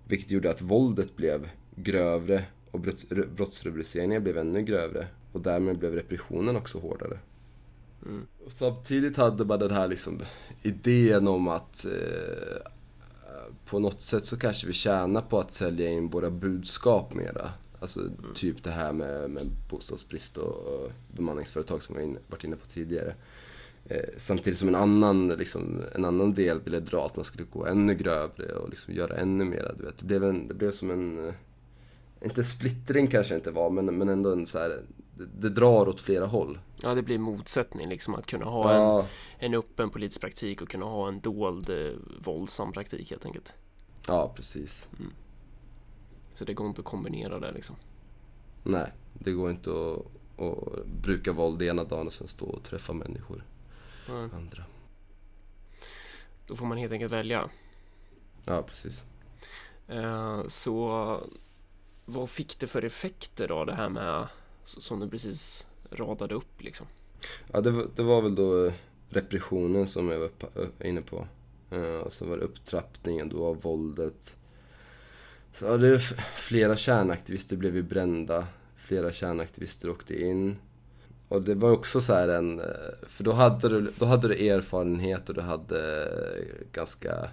Vilket gjorde att våldet blev grövre och brottsrubriceringar blev ännu grövre. Och därmed blev repressionen också hårdare. Mm. Och samtidigt hade man den här liksom idén om att eh, på något sätt så kanske vi tjänar på att sälja in våra budskap mera. Alltså mm. typ det här med, med bostadsbrist och, och bemanningsföretag som vi varit inne på tidigare. Eh, samtidigt som en annan, liksom, en annan del ville dra att man skulle gå ännu grövre och liksom göra ännu. Du vet. Det, blev en, det blev som en, eh, inte splittring kanske inte var, men, men ändå en så här, det, det drar åt flera håll. Ja, det blir motsättning liksom att kunna ha ja. en, en öppen politisk praktik och kunna ha en dold eh, våldsam praktik helt enkelt. Ja, precis. Mm. Så det går inte att kombinera det liksom. Nej, det går inte att, att bruka våld ena dagen och sen stå och träffa människor. Mm. Andra. Då får man helt enkelt välja. Ja, precis. Eh, så vad fick det för effekter då det här med som du precis radade upp liksom? Ja, det var, det var väl då repressionen som jag var inne på. Och så var det upptrappningen då av våldet. Så ja, det flera kärnaktivister blev ju brända. Flera kärnaktivister åkte in. Och det var också så en... Eh, för då hade du, då hade du erfarenhet och du hade eh, ganska...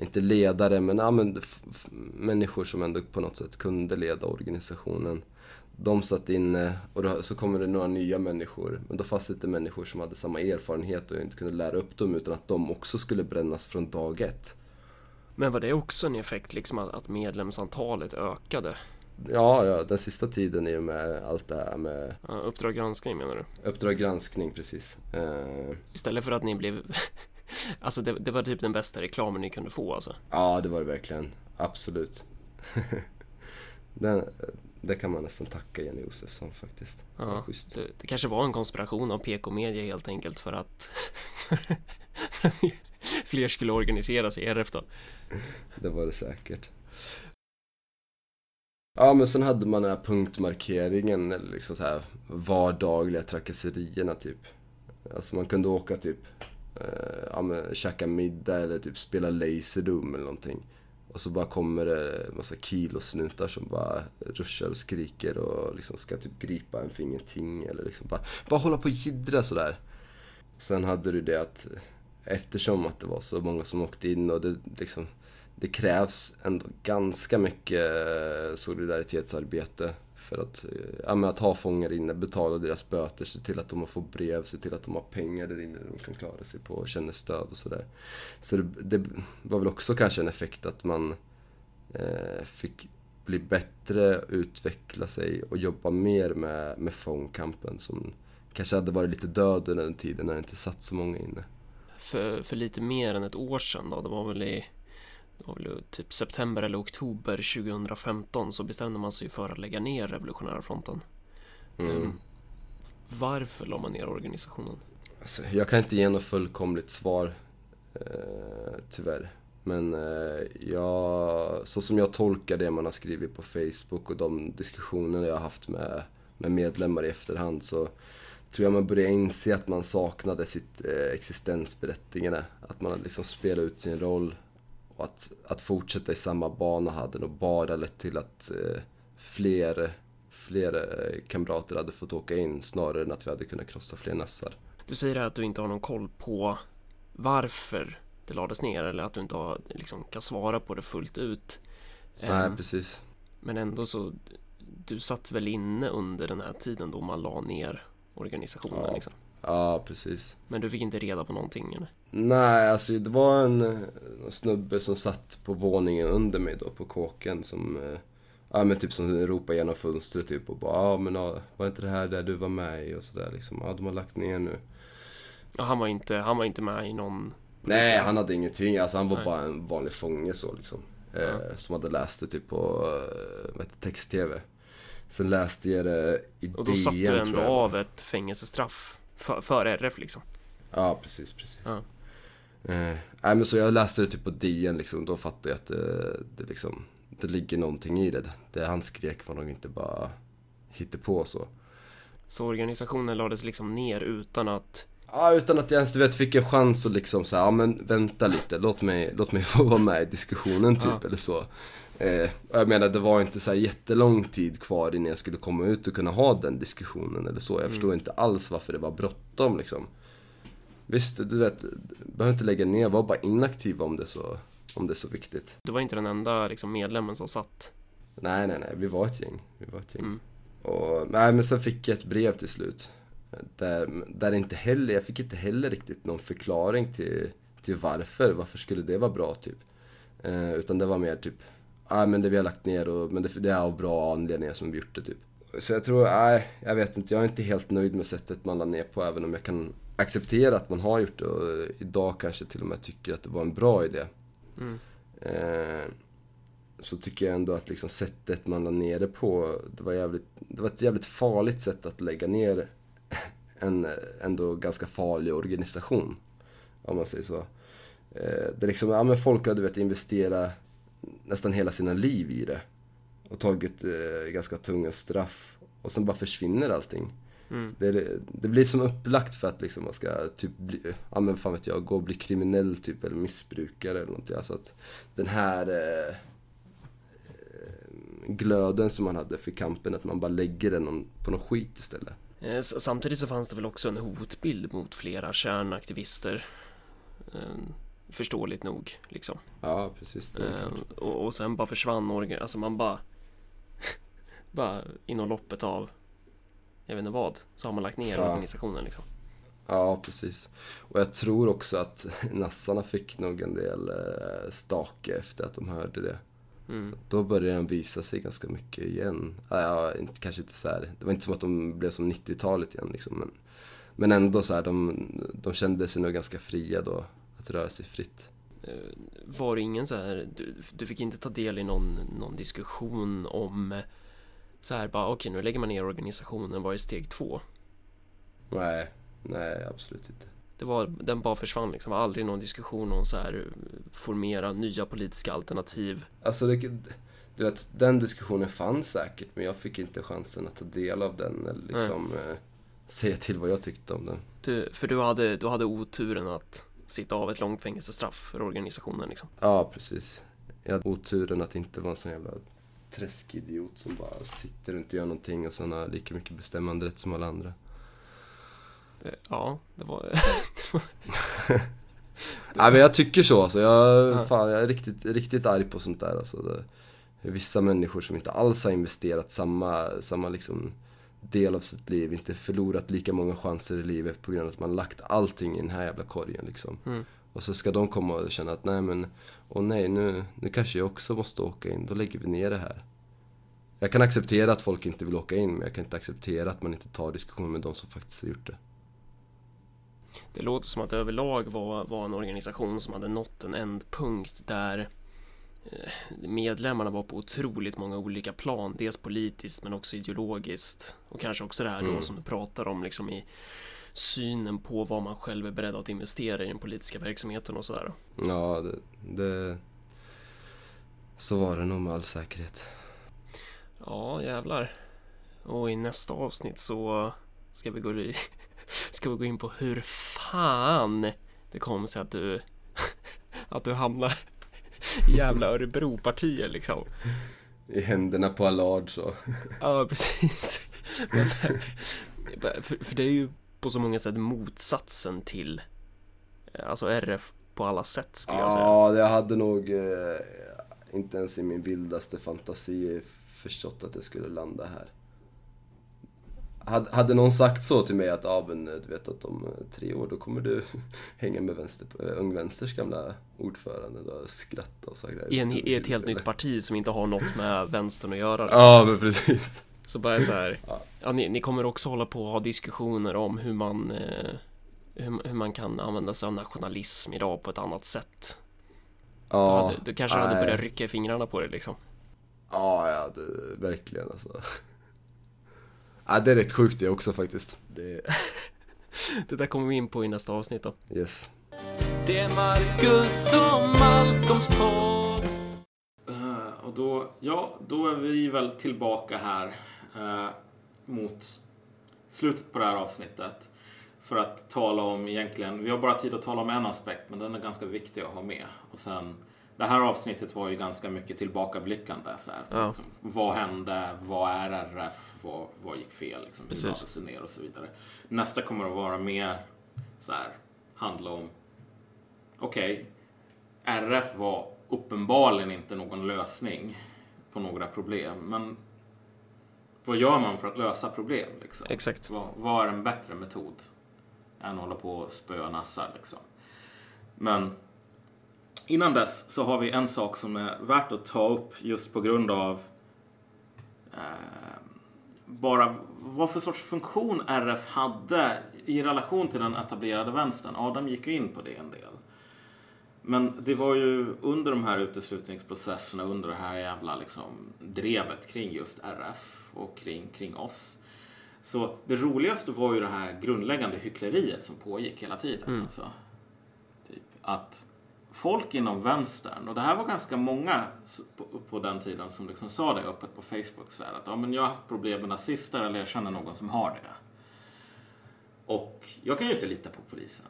Inte ledare, men, ja, men människor som ändå på något sätt kunde leda organisationen de satt inne och då, så kommer det några nya människor. Men då fanns det inte människor som hade samma erfarenhet och inte kunde lära upp dem utan att de också skulle brännas från dag ett. Men var det också en effekt liksom att medlemsantalet ökade? Ja, ja, den sista tiden i och med allt det här med... Ja, uppdrag granskning menar du? Uppdrag granskning, precis. Uh... Istället för att ni blev... alltså det, det, var typ den bästa reklamen ni kunde få alltså? Ja, det var det verkligen. Absolut. den, det kan man nästan tacka Jenny Josefsson faktiskt. Ja, det, det, kanske var en konspiration av PK-media helt enkelt för att fler skulle organisera sig i RF då. Det var det säkert. Ja men sen hade man den här punktmarkeringen eller liksom så här vardagliga trakasserierna typ. Alltså man kunde åka typ, eh, ja men käka middag eller typ spela Laserdom eller någonting. Och så bara kommer det en massa kilosnutar som bara ruschar och skriker och liksom ska typ gripa en för ingenting eller liksom bara, bara hålla på och jiddra sådär. Sen hade du det att eftersom att det var så många som åkte in och det liksom det krävs ändå ganska mycket eh, solidaritetsarbete för att, eh, ja, att ha fångar inne, betala deras böter, se till att de får brev, se till att de har pengar där inne de kan klara sig på och känner stöd och sådär. Så det, det, var väl också kanske en effekt att man eh, fick bli bättre, utveckla sig och jobba mer med, med fångkampen som kanske hade varit lite död under den tiden när det inte satt så många inne. För, för lite mer än ett år sedan då, det var väl i typ september eller oktober 2015 så bestämde man sig för att lägga ner Revolutionära fronten. Mm. Um, varför la man ner organisationen? Alltså, jag kan inte ge något fullkomligt svar, eh, tyvärr. Men eh, jag, så som jag tolkar det man har skrivit på Facebook och de diskussioner jag har haft med, med medlemmar i efterhand så tror jag man börjar inse att man saknade sitt eh, existensberättigande. Att man liksom spelade ut sin roll och att, att fortsätta i samma bana hade nog bara lett till att eh, fler, fler eh, kamrater hade fått åka in snarare än att vi hade kunnat krossa fler nassar. Du säger att du inte har någon koll på varför det lades ner eller att du inte har, liksom, kan svara på det fullt ut. Nej, um, precis. Men ändå så, du satt väl inne under den här tiden då man la ner organisationen ja. liksom? Ja, precis. Men du fick inte reda på någonting eller? Nej, alltså det var en snubbe som satt på våningen under mig då, på kåken som... Eh, ja men typ som ropade genom fönstret typ och bara ja men ja, var inte det här där du var med i och sådär liksom. Ja de har lagt ner nu. Ja, han var inte, han var inte med i någon... Nej, han hade ingenting. Alltså han var Nej. bara en vanlig fånge så liksom. Ja. Eh, som hade läst det typ på eh, text-tv. Sen läste jag det i Och då DN satt du ändå av ett fängelsestraff för, för RF liksom. Ja, precis, precis. Ja. Eh, nej men så jag läste det typ på DN liksom, då fattade jag att det, det liksom, det ligger någonting i det. Det han skrek var nog inte bara på så. Så organisationen lades liksom ner utan att Ja, utan att jag ens du vet, fick en chans att liksom säga, ja men vänta lite, låt mig, låt mig få vara med i diskussionen typ Ja. eller så. Eh, och jag menar, det var inte så här jättelång tid kvar innan jag skulle komma ut och kunna ha den diskussionen eller så. Jag förstår inte alls varför det var bråttom liksom. Visst, du vet, behöver inte lägga ner, var bara inaktiv om det så, om det är så viktigt. du var inte den enda liksom, medlemmen som satt. Nej, nej, nej, vi var ett gäng. Vi var ett gäng. Mm. Och, nej, men sen fick jag ett brev till slut. Där, där inte heller, jag fick inte heller riktigt någon förklaring till, till varför. Varför skulle det vara bra typ? Eh, utan det var mer typ, nej men det vi har lagt ner och, men det, det är av bra anledningar som vi gjort det typ. Så jag tror, nej, jag vet inte, jag är inte helt nöjd med sättet man la ner på även om jag kan acceptera att man har gjort det och idag kanske till och med tycker att det var en bra idé. Mm. Eh, så tycker jag ändå att liksom sättet man la ner det på, det var, jävligt, det var ett jävligt farligt sätt att lägga ner en ändå ganska farlig organisation. Om man säger så. Eh, det liksom, ja men folk har du vet investerat nästan hela sina liv i det. Och tagit eh, ganska tunga straff. Och sen bara försvinner allting. Mm. Det, det blir som upplagt för att liksom man ska typ bli, ja men fan vet jag, gå och bli kriminell typ eller missbrukare eller någonting. Alltså att den här eh, eh, glöden som man hade för kampen, att man bara lägger den på någon skit istället. Eh, Samtidigt så fanns det väl också en hotbild mot flera kärnaktivister. Eh, Förståeligt nog, liksom. Ja, precis. Eh, klart. och, och sen bara försvann organ, alltså man bara bara inom loppet av jag vet inte vad, så har man lagt ner Ja. organisationen liksom. Ja, precis. Och jag tror också att nassarna fick nog en del eh, stake efter att de hörde det. Mm. Då började den visa sig ganska mycket igen. Ja, inte, kanske inte så här. Det var inte som att de blev som 90-talet igen liksom. Men, men ändå så här, de, de kände sig nog ganska fria då. Att röra sig fritt. Eh, Var det ingen så här, du, du fick inte ta del i någon, någon diskussion om så här bara okej nu lägger man ner organisationen, vad är steg två? Nej, nej absolut inte. Det var, den bara försvann liksom, det var aldrig någon diskussion om så här eh, formera nya politiska alternativ. Alltså, det, du vet, den diskussionen fanns säkert. Men jag fick inte chansen att ta del av den. Eller liksom eh, säga till vad jag tyckte om den. Du, för du hade, du hade oturen att sitta av ett långt fängelsestraff för organisationen liksom. Ja, precis. Jag hade oturen att inte vara en sån jävla träskidiot som bara sitter och inte gör någonting och sen har lika mycket bestämmanderätt som alla andra. Det, ja, det var... Nej men jag tycker så alltså. Jag, Ja. fan, jag är riktigt, riktigt arg på sånt där alltså. Det vissa människor som inte alls har investerat samma, samma liksom del av sitt liv, inte förlorat lika många chanser i livet på grund av att man lagt allting i den här jävla korgen liksom. Mm. Och så ska de komma och känna att nej men, åh nej nu, nu kanske jag också måste åka in, då lägger vi ner det här. Jag kan acceptera att folk inte vill åka in, men jag kan inte acceptera att man inte tar diskussion med de som faktiskt har gjort det. Det låter som att det överlag var, var en organisation som hade nått en ändpunkt där eh, medlemmarna var på otroligt många olika plan. Dels politiskt men också ideologiskt. Och kanske också det här då Mm. som du pratar om liksom i synen på vad man själv är beredd att investera i den politiska verksamheten och sådär. Ja, det, det... Så var det nog med all säkerhet. Ja, jävlar. Och i nästa avsnitt så ska vi gå, i- ska vi gå in på hur fan det kom sig att du att du hamnar i jävla Örebropartiet liksom. I händerna på Allard så. Ja, precis. För, för det är ju på så många sätt motsatsen till alltså RF på alla sätt skulle jag säga. Ja, jag hade nog eh, inte ens i min vildaste fantasi förstått att det skulle landa här. Hade, hade någon sagt så till mig att ja, men, du vet att om eh, tre år då kommer du hänga med vänster, eh, Ung Vänsters gamla ordförande. Då jag skrattat och sagt I, en, I ett helt nytt parti som inte har något med vänstern att göra. liksom. Ja, men precis. Så bara så här, Ja. ni, ni kommer också hålla på att ha diskussioner om hur man eh, hur, hur man kan använda sig av nationalism idag på ett annat sätt. Du, Ja, hade, du kanske hade nej. börjat rycka i fingrarna på det liksom. Ja, ja, det, verkligen alltså. Ja, det är rätt sjukt det också faktiskt. Det, det där kommer vi in på i nästa avsnitt då. Yes. Det är Marcus och Malcolms podd. Eh, och då, ja, då är vi väl tillbaka här eh, mot slutet på det här avsnittet. För att tala om egentligen, vi har bara tid att tala om en aspekt men den är ganska viktig att ha med. Och sen, det här avsnittet var ju ganska mycket tillbakablickande. Så här, Ja. liksom, vad hände? Vad är RF? Vad, vad gick fel? Liksom, hur Precis. lades det ner och så vidare. Nästa kommer att vara mer så här, handla om okej, RF var uppenbarligen inte någon lösning på några problem. Men vad gör man för att lösa problem? Liksom? Exakt. Vad, vad är en bättre metod än att hålla på och spöa nassar? Liksom? Men innan dess så har vi en sak som är värt att ta upp just på grund av eh, bara vad för sorts funktion RF hade i relation till den etablerade vänstern. Adam gick ju in på det en del. Men det var ju under de här uteslutningsprocesserna, under det här jävla liksom drevet kring just RF och kring, kring oss. Så det roligaste var ju det här grundläggande hyckleriet som pågick hela tiden. Alltså, typ, att folk inom vänstern, och det här var ganska många på, på den tiden som liksom sa det öppet på Facebook, så här, att ja, men jag har haft problem med nazister eller jag känner någon som har det. Och jag kan ju inte lita på polisen.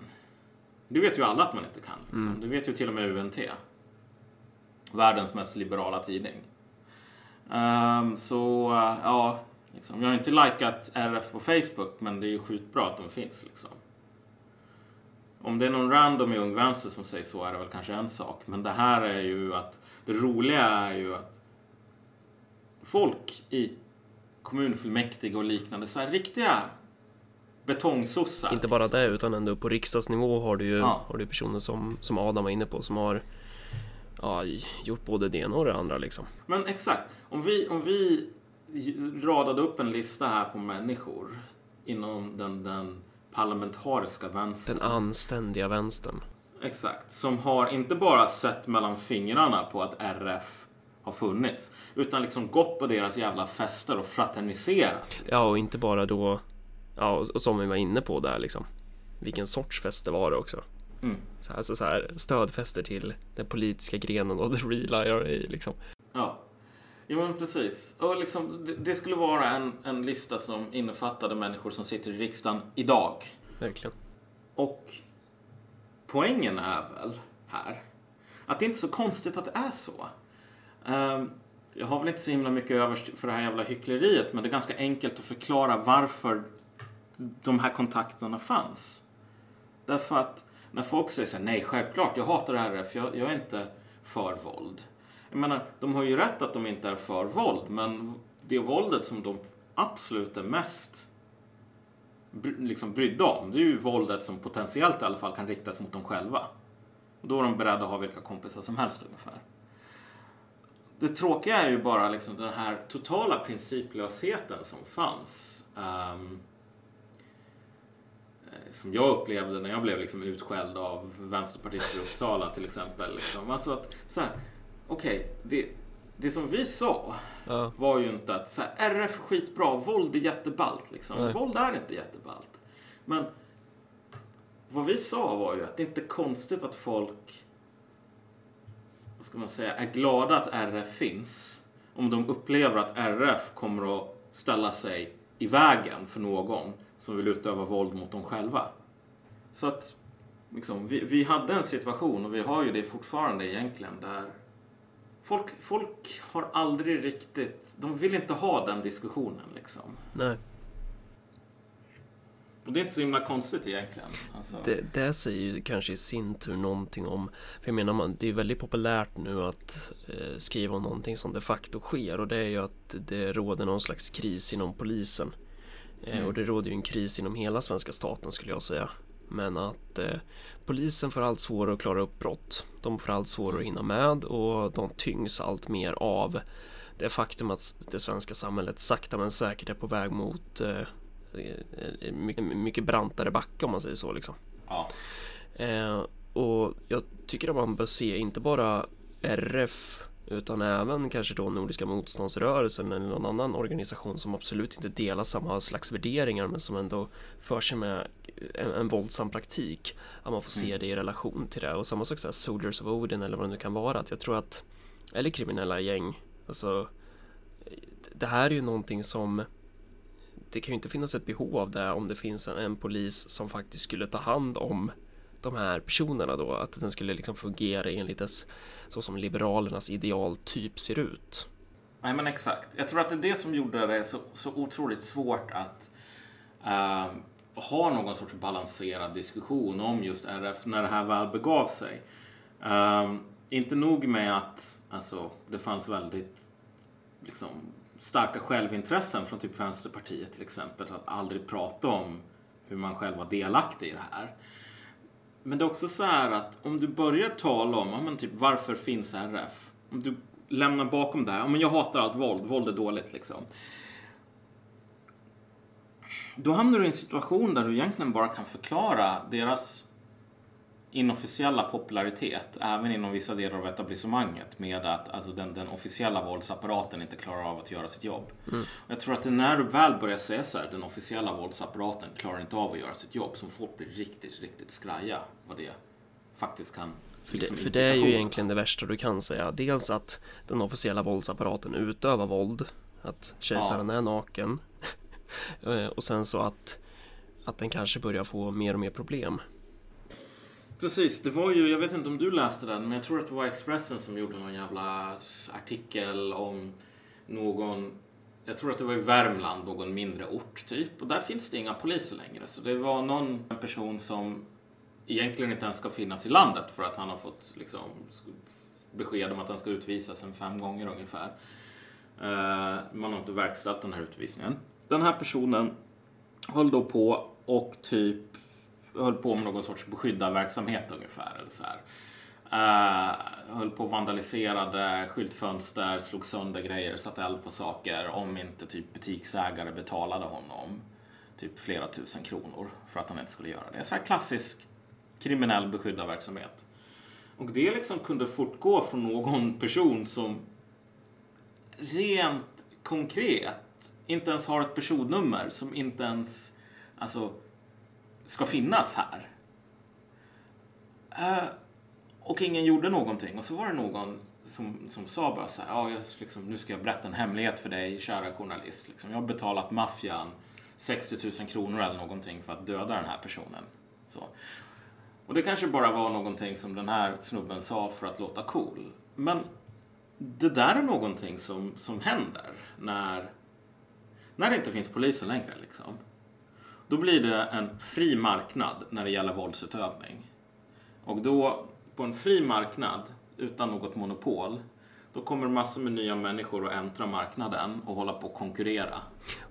Det vet ju alla att man inte kan. Liksom. Det vet ju till och med UNT. Världens mest liberala tidning. Ehm, så eh, ja, liksom, jag har inte likat RF på Facebook men det är ju skitbra att de finns. Liksom. Om det är någon random i Ung Vänster som säger så är det väl kanske en sak. Men det här är ju att det roliga är ju att folk i kommunfullmäktige och liknande, så här riktiga betongsossar. Inte bara liksom. det utan ändå på riksdagsnivå har du ju Ja. har du personer som, som Adam var inne på som har ja, gjort både det ena och det andra liksom. Men exakt, om vi, om vi radade upp en lista här på människor inom den, den parlamentariska vänstern. Den anständiga vänstern. Exakt, som har inte bara sett mellan fingrarna på att RF har funnits, utan liksom gått på deras jävla fester och fraterniserat. Liksom. Ja, och inte bara då, ja, och, som vi var inne på där liksom. Vilken sorts fester var det också? Mm. Så, alltså, så här, stödfester till den politiska grenen av the real IRA liksom. Ja, jo men precis. Och liksom, det, det skulle vara en, en lista som innefattade människor som sitter i riksdagen idag. Verkligen. Och poängen är väl här att det är inte så konstigt att det är så. Ehm, jag har väl inte så himla mycket över för det här jävla hyckleriet men det är ganska enkelt att förklara varför de här kontakterna fanns. Därför att när folk säger så här, nej självklart, jag hatar RF, jag, jag är inte för våld. Jag menar, de har ju rätt att de inte är för våld, men det våldet som de absolut är mest bry- liksom brydda om, det är ju våldet som potentiellt i alla fall kan riktas mot dem själva. Och då är de beredda att ha vilka kompisar som helst ungefär. Det tråkiga är ju bara liksom den här totala principlösheten som fanns. Um, som jag upplevde när jag blev liksom utskälld av vänsterpartister i Uppsala till exempel. Liksom. Alltså att, så här, okej, det, det som vi sa Ja, var ju inte att så här, RF är skitbra, våld är jätteballt. Liksom. Nej. Våld är inte jätteballt. Men vad vi sa var ju att det inte är konstigt att folk vad ska man säga, är glada att RF finns om de upplever att RF kommer att ställa sig i vägen för någon som vill utöva våld mot dem själva. Så att liksom, vi, vi hade en situation, och vi har ju det fortfarande egentligen, där folk, folk har aldrig riktigt, de vill inte ha den diskussionen liksom. nej. Och det är inte så himla konstigt egentligen. Alltså, Det, det säger ju kanske i sin tur någonting om, för jag menar man, det är väldigt populärt nu att eh, skriva om någonting som de facto sker och det är ju att det råder någon slags kris inom polisen. Eh, Mm. Och det råder ju en kris inom hela svenska staten skulle jag säga. Men att eh, polisen får allt svårare att klara upp brott. De får allt svårare att hinna med och de tyngs allt mer av det faktum att det svenska samhället sakta men säkert är på väg mot eh, eh, mycket, mycket brantare backe om man säger så liksom. ja. Eh, och jag tycker att man bör se inte bara RF utan även kanske då Nordiska motståndsrörelsen eller någon annan organisation som absolut inte delar samma slags värderingar men som ändå för sig med en, en våldsam praktik. Att man får se det i relation till det. Och samma sak så Soldiers of Odin eller vad det nu kan vara. Att jag tror att eller kriminella gäng. Alltså det här är ju någonting som det kan ju inte finnas ett behov av det om det finns en, en polis som faktiskt skulle ta hand om de här personerna då, att den skulle liksom fungera enligt dess, så som Liberalernas idealtyp ser ut. Nej men exakt. Jag tror att det är det som gjorde det så, så otroligt svårt att uh, ha någon sorts balanserad diskussion om just RF när det här väl begav sig. Uh, inte nog med att alltså, det fanns väldigt liksom, starka självintressen från typ Vänsterpartiet till exempel att aldrig prata om hur man själv var delaktig i det här. Men det är också så här att om du börjar tala om, ja, men typ varför finns RF? Om du lämnar bakom det här, ja, men jag hatar allt våld, våld är dåligt liksom. Då hamnar du i en situation där du egentligen bara kan förklara deras inofficiella popularitet, även inom vissa delar av etablissemanget, med att alltså, den, den officiella våldsapparaten inte klarar av att göra sitt jobb. Mm. Jag tror att när du väl börjar säga så här, den officiella våldsapparaten klarar inte av att göra sitt jobb, som folk blir riktigt, riktigt skraja vad det faktiskt kan för det, för det är ju egentligen det värsta du kan säga. Dels att den officiella våldsapparaten utövar våld, att kejsaren ja. är naken eh, och sen så att, att den kanske börjar få mer och mer problem. Precis, det var ju, jag vet inte om du läste den, men jag tror att det var Expressen som gjorde någon jävla artikel om någon, jag tror att det var i Värmland, någon mindre ort typ. Och där finns det inga poliser längre. Så det var någon person som egentligen inte ens ska finnas i landet för att han har fått liksom, besked om att han ska utvisas en fem gånger ungefär. Eh, man har inte verkställt den här utvisningen. Den här personen höll då på och typ höll på med någon sorts beskyddarverksamhet ungefär. Eller så här. Uh, höll på och vandaliserade skyltfönster, slog sönder grejer, satte eld på saker om inte typ butiksägare betalade honom typ flera tusen kronor för att han inte skulle göra det. Så här klassisk kriminell beskyddarverksamhet. Och det liksom kunde fortgå från någon person som rent konkret inte ens har ett personnummer, som inte ens alltså ska finnas här. Uh, och ingen gjorde någonting. Och så var det någon som, som sa bara så här, ja, jag, liksom, nu ska jag berätta en hemlighet för dig, kära journalist. Liksom, jag har betalat maffian 60 000 kronor eller någonting för att döda den här personen. Så. Och det kanske bara var någonting som den här snubben sa för att låta cool. Men det där är någonting som, som händer när, när det inte finns poliser längre. Liksom. Då blir det en fri marknad när det gäller våldsutövning. Och då, på en fri marknad utan något monopol, då kommer massor med nya människor att äntra marknaden och hålla på att konkurrera.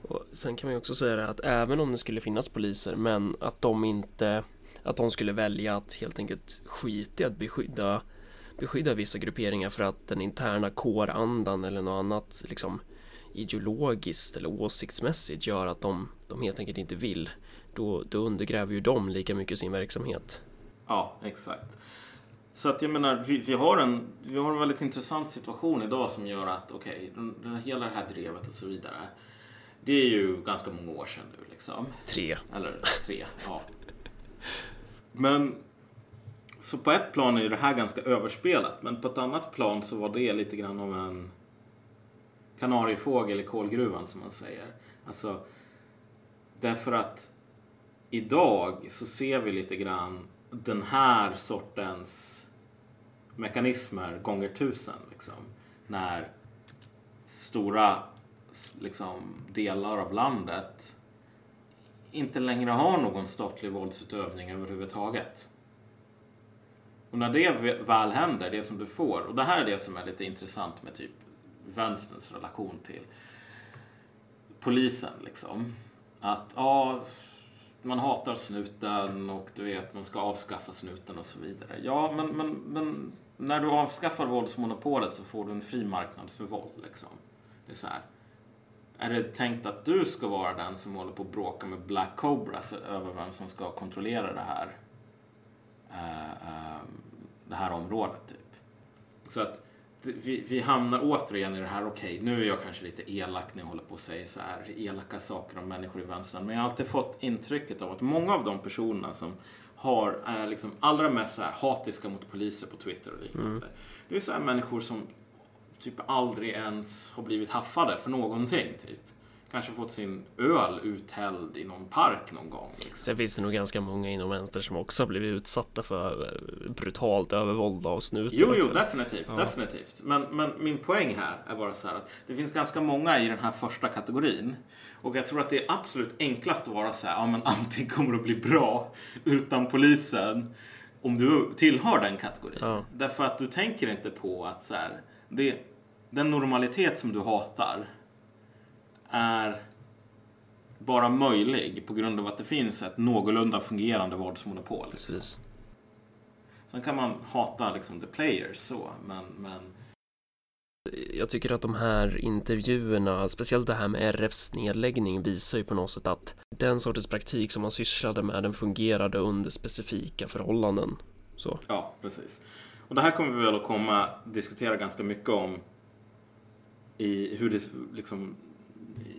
Och sen kan man ju också säga det att även om det skulle finnas poliser, men att de inte, att de skulle välja att helt enkelt skita i att beskydda, beskydda vissa grupperingar för att den interna kårandan eller något annat liksom ideologiskt eller åsiktsmässigt gör att de, de helt enkelt inte vill, då, då undergräver ju de lika mycket sin verksamhet. Ja, exakt. Så att jag menar, vi, vi, har en, vi har en väldigt intressant situation idag som gör att okej, okay, hela det här drevet och så vidare. Det är ju ganska många år sedan nu liksom. Tre. Eller tre, ja. Men så på ett plan är ju det här ganska överspelat, men på ett annat plan så var det lite grann av en kanariefågel i kolgruvan som man säger. Alltså, därför att idag så ser vi lite grann den här sortens mekanismer gånger tusen. Liksom, när stora liksom, delar av landet inte längre har någon statlig våldsutövning överhuvudtaget. Och när det väl händer, det som du får, och det här är det som är lite intressant med typ vänsterns relation till polisen liksom. Att ja, man hatar snuten och du vet, man ska avskaffa snuten och så vidare. Ja, men, men, men när du avskaffar våldsmonopolet så får du en fri marknad för våld liksom. Det är så här. Är det tänkt att du ska vara den som håller på att bråka med Black Cobras över vem som ska kontrollera det här, uh, uh, det här området? Typ. Så att vi, vi hamnar återigen i det här, okej, okay, nu är jag kanske lite elak när jag håller på att säga så här elaka saker om människor i vänstern. Men jag har alltid fått intrycket av att många av de personerna som har, är liksom allra mest så här hatiska mot poliser på Twitter och liknande. Mm. Det är så här människor som typ aldrig ens har blivit haffade för någonting. Typ kanske fått sin öl uthälld i någon park någon gång. Liksom. Sen finns det nog ganska många inom vänster som också har blivit utsatta för eh, brutalt övervåld av snutar. Jo, jo, definitivt, ja. definitivt. Men, men min poäng här är bara så här att det finns ganska många i den här första kategorin. Och jag tror att det är absolut enklast att vara så här, ja men allting kommer att bli bra utan polisen om du tillhör den kategorin. Ja. Därför att du tänker inte på att så här, det, den normalitet som du hatar är bara möjlig på grund av att det finns ett någorlunda fungerande våldsmonopol. Liksom. Precis. Sen kan man hata liksom the players så, men, men jag tycker att de här intervjuerna, speciellt det här med RFs nedläggning, visar ju på något sätt att den sortens praktik som man sysslade med, den fungerade under specifika förhållanden. Så. Ja, precis. Och det här kommer vi väl att komma diskutera ganska mycket om i hur det liksom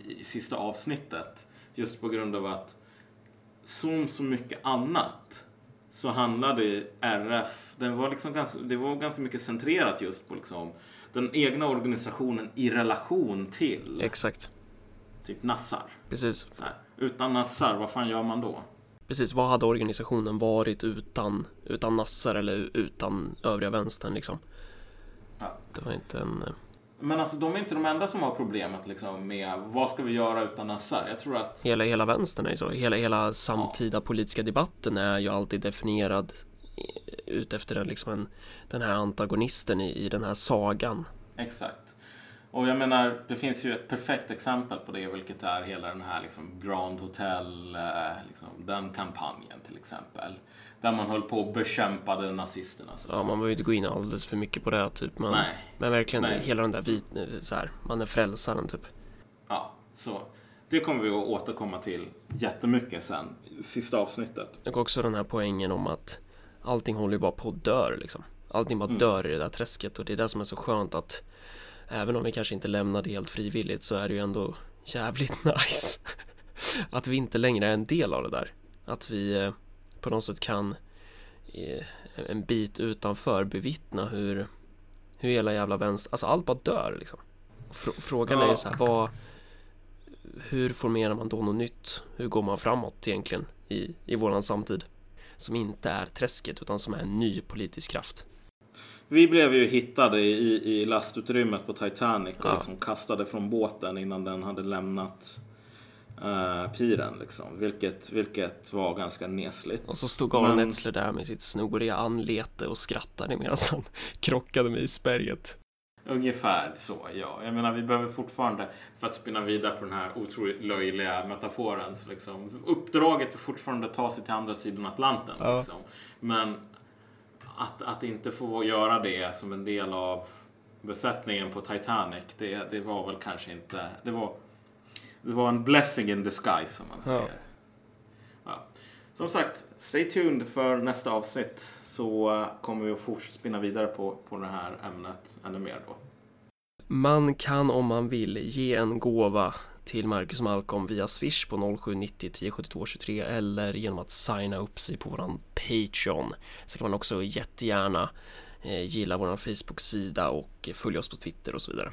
i sista avsnittet. Just på grund av att som så mycket annat så handlade RF, den var liksom ganska, det var ganska mycket centrerat just på liksom den egna organisationen i relation till Exakt. typ Nassar. Precis. Här, utan Nassar, vad fan gör man då? Precis, vad hade organisationen varit utan, utan Nassar eller utan övriga vänstern liksom? Ja. Det var inte en eh, men alltså de är inte de enda som har problemet liksom med vad ska vi göra utan Nassar? Jag tror att... Hela, hela vänstern är ju så. Hela, hela samtida ja. politiska debatten är ju alltid definierad utefter den, liksom en, den här antagonisten i, i den här sagan. Exakt. Och jag menar, det finns ju ett perfekt exempel på det, vilket är hela den här liksom Grand Hotel, eh, liksom, den kampanjen till exempel. Där man höll på och bekämpade nazisterna. Så. Ja, man behöver inte gå in alldeles för mycket på det. Typ. Man, Nej. Men verkligen Nej. hela den där vit, så här, man är frälsaren typ. Ja, så. Det kommer vi att återkomma till jättemycket sen, sista avsnittet. Och också den här poängen om att allting håller ju bara på att dö liksom. Allting bara mm. dör i det där träsket och det är det som är så skönt att även om vi kanske inte lämnar det helt frivilligt så är det ju ändå jävligt nice att vi inte längre är en del av det där. Att vi eh, på något sätt kan en bit utanför bevittna hur, hur hela jävla vänster, alltså allt bara dör liksom. Frågan ja. är ju så här, vad, hur formerar man då något nytt? Hur går man framåt egentligen i, i våran samtid? Som inte är träsket utan som är en ny politisk kraft. Vi blev ju hittade i, i lastutrymmet på Titanic och ja. liksom kastade från båten innan den hade lämnat uh, piren liksom. Vilket, vilket var ganska nesligt. Och så stod Aron Men... Etzler där med sitt snoriga anlete och skrattade medan han krockade med isberget. Ungefär så, ja. Jag menar, vi behöver fortfarande, för att spinna vidare på den här otroligt löjliga metaforen, så liksom, uppdraget är fortfarande att ta sig till andra sidan Atlanten. Ja. Liksom. Men att, att inte få göra det som en del av besättningen på Titanic, det, det var väl kanske inte, det var det var en blessing in disguise som man säger. Ja. ja. Som sagt, stay tuned för nästa avsnitt så kommer vi att fortsätta spinna vidare på, på det här ämnet ännu mer då. Man kan om man vill ge en gåva till Marcus Malcolm via Swish på 0790 1072 23 eller genom att signa upp sig på våran Patreon. Så kan man också jättegärna eh, gilla våran Facebook-sida och följa oss på Twitter och så vidare.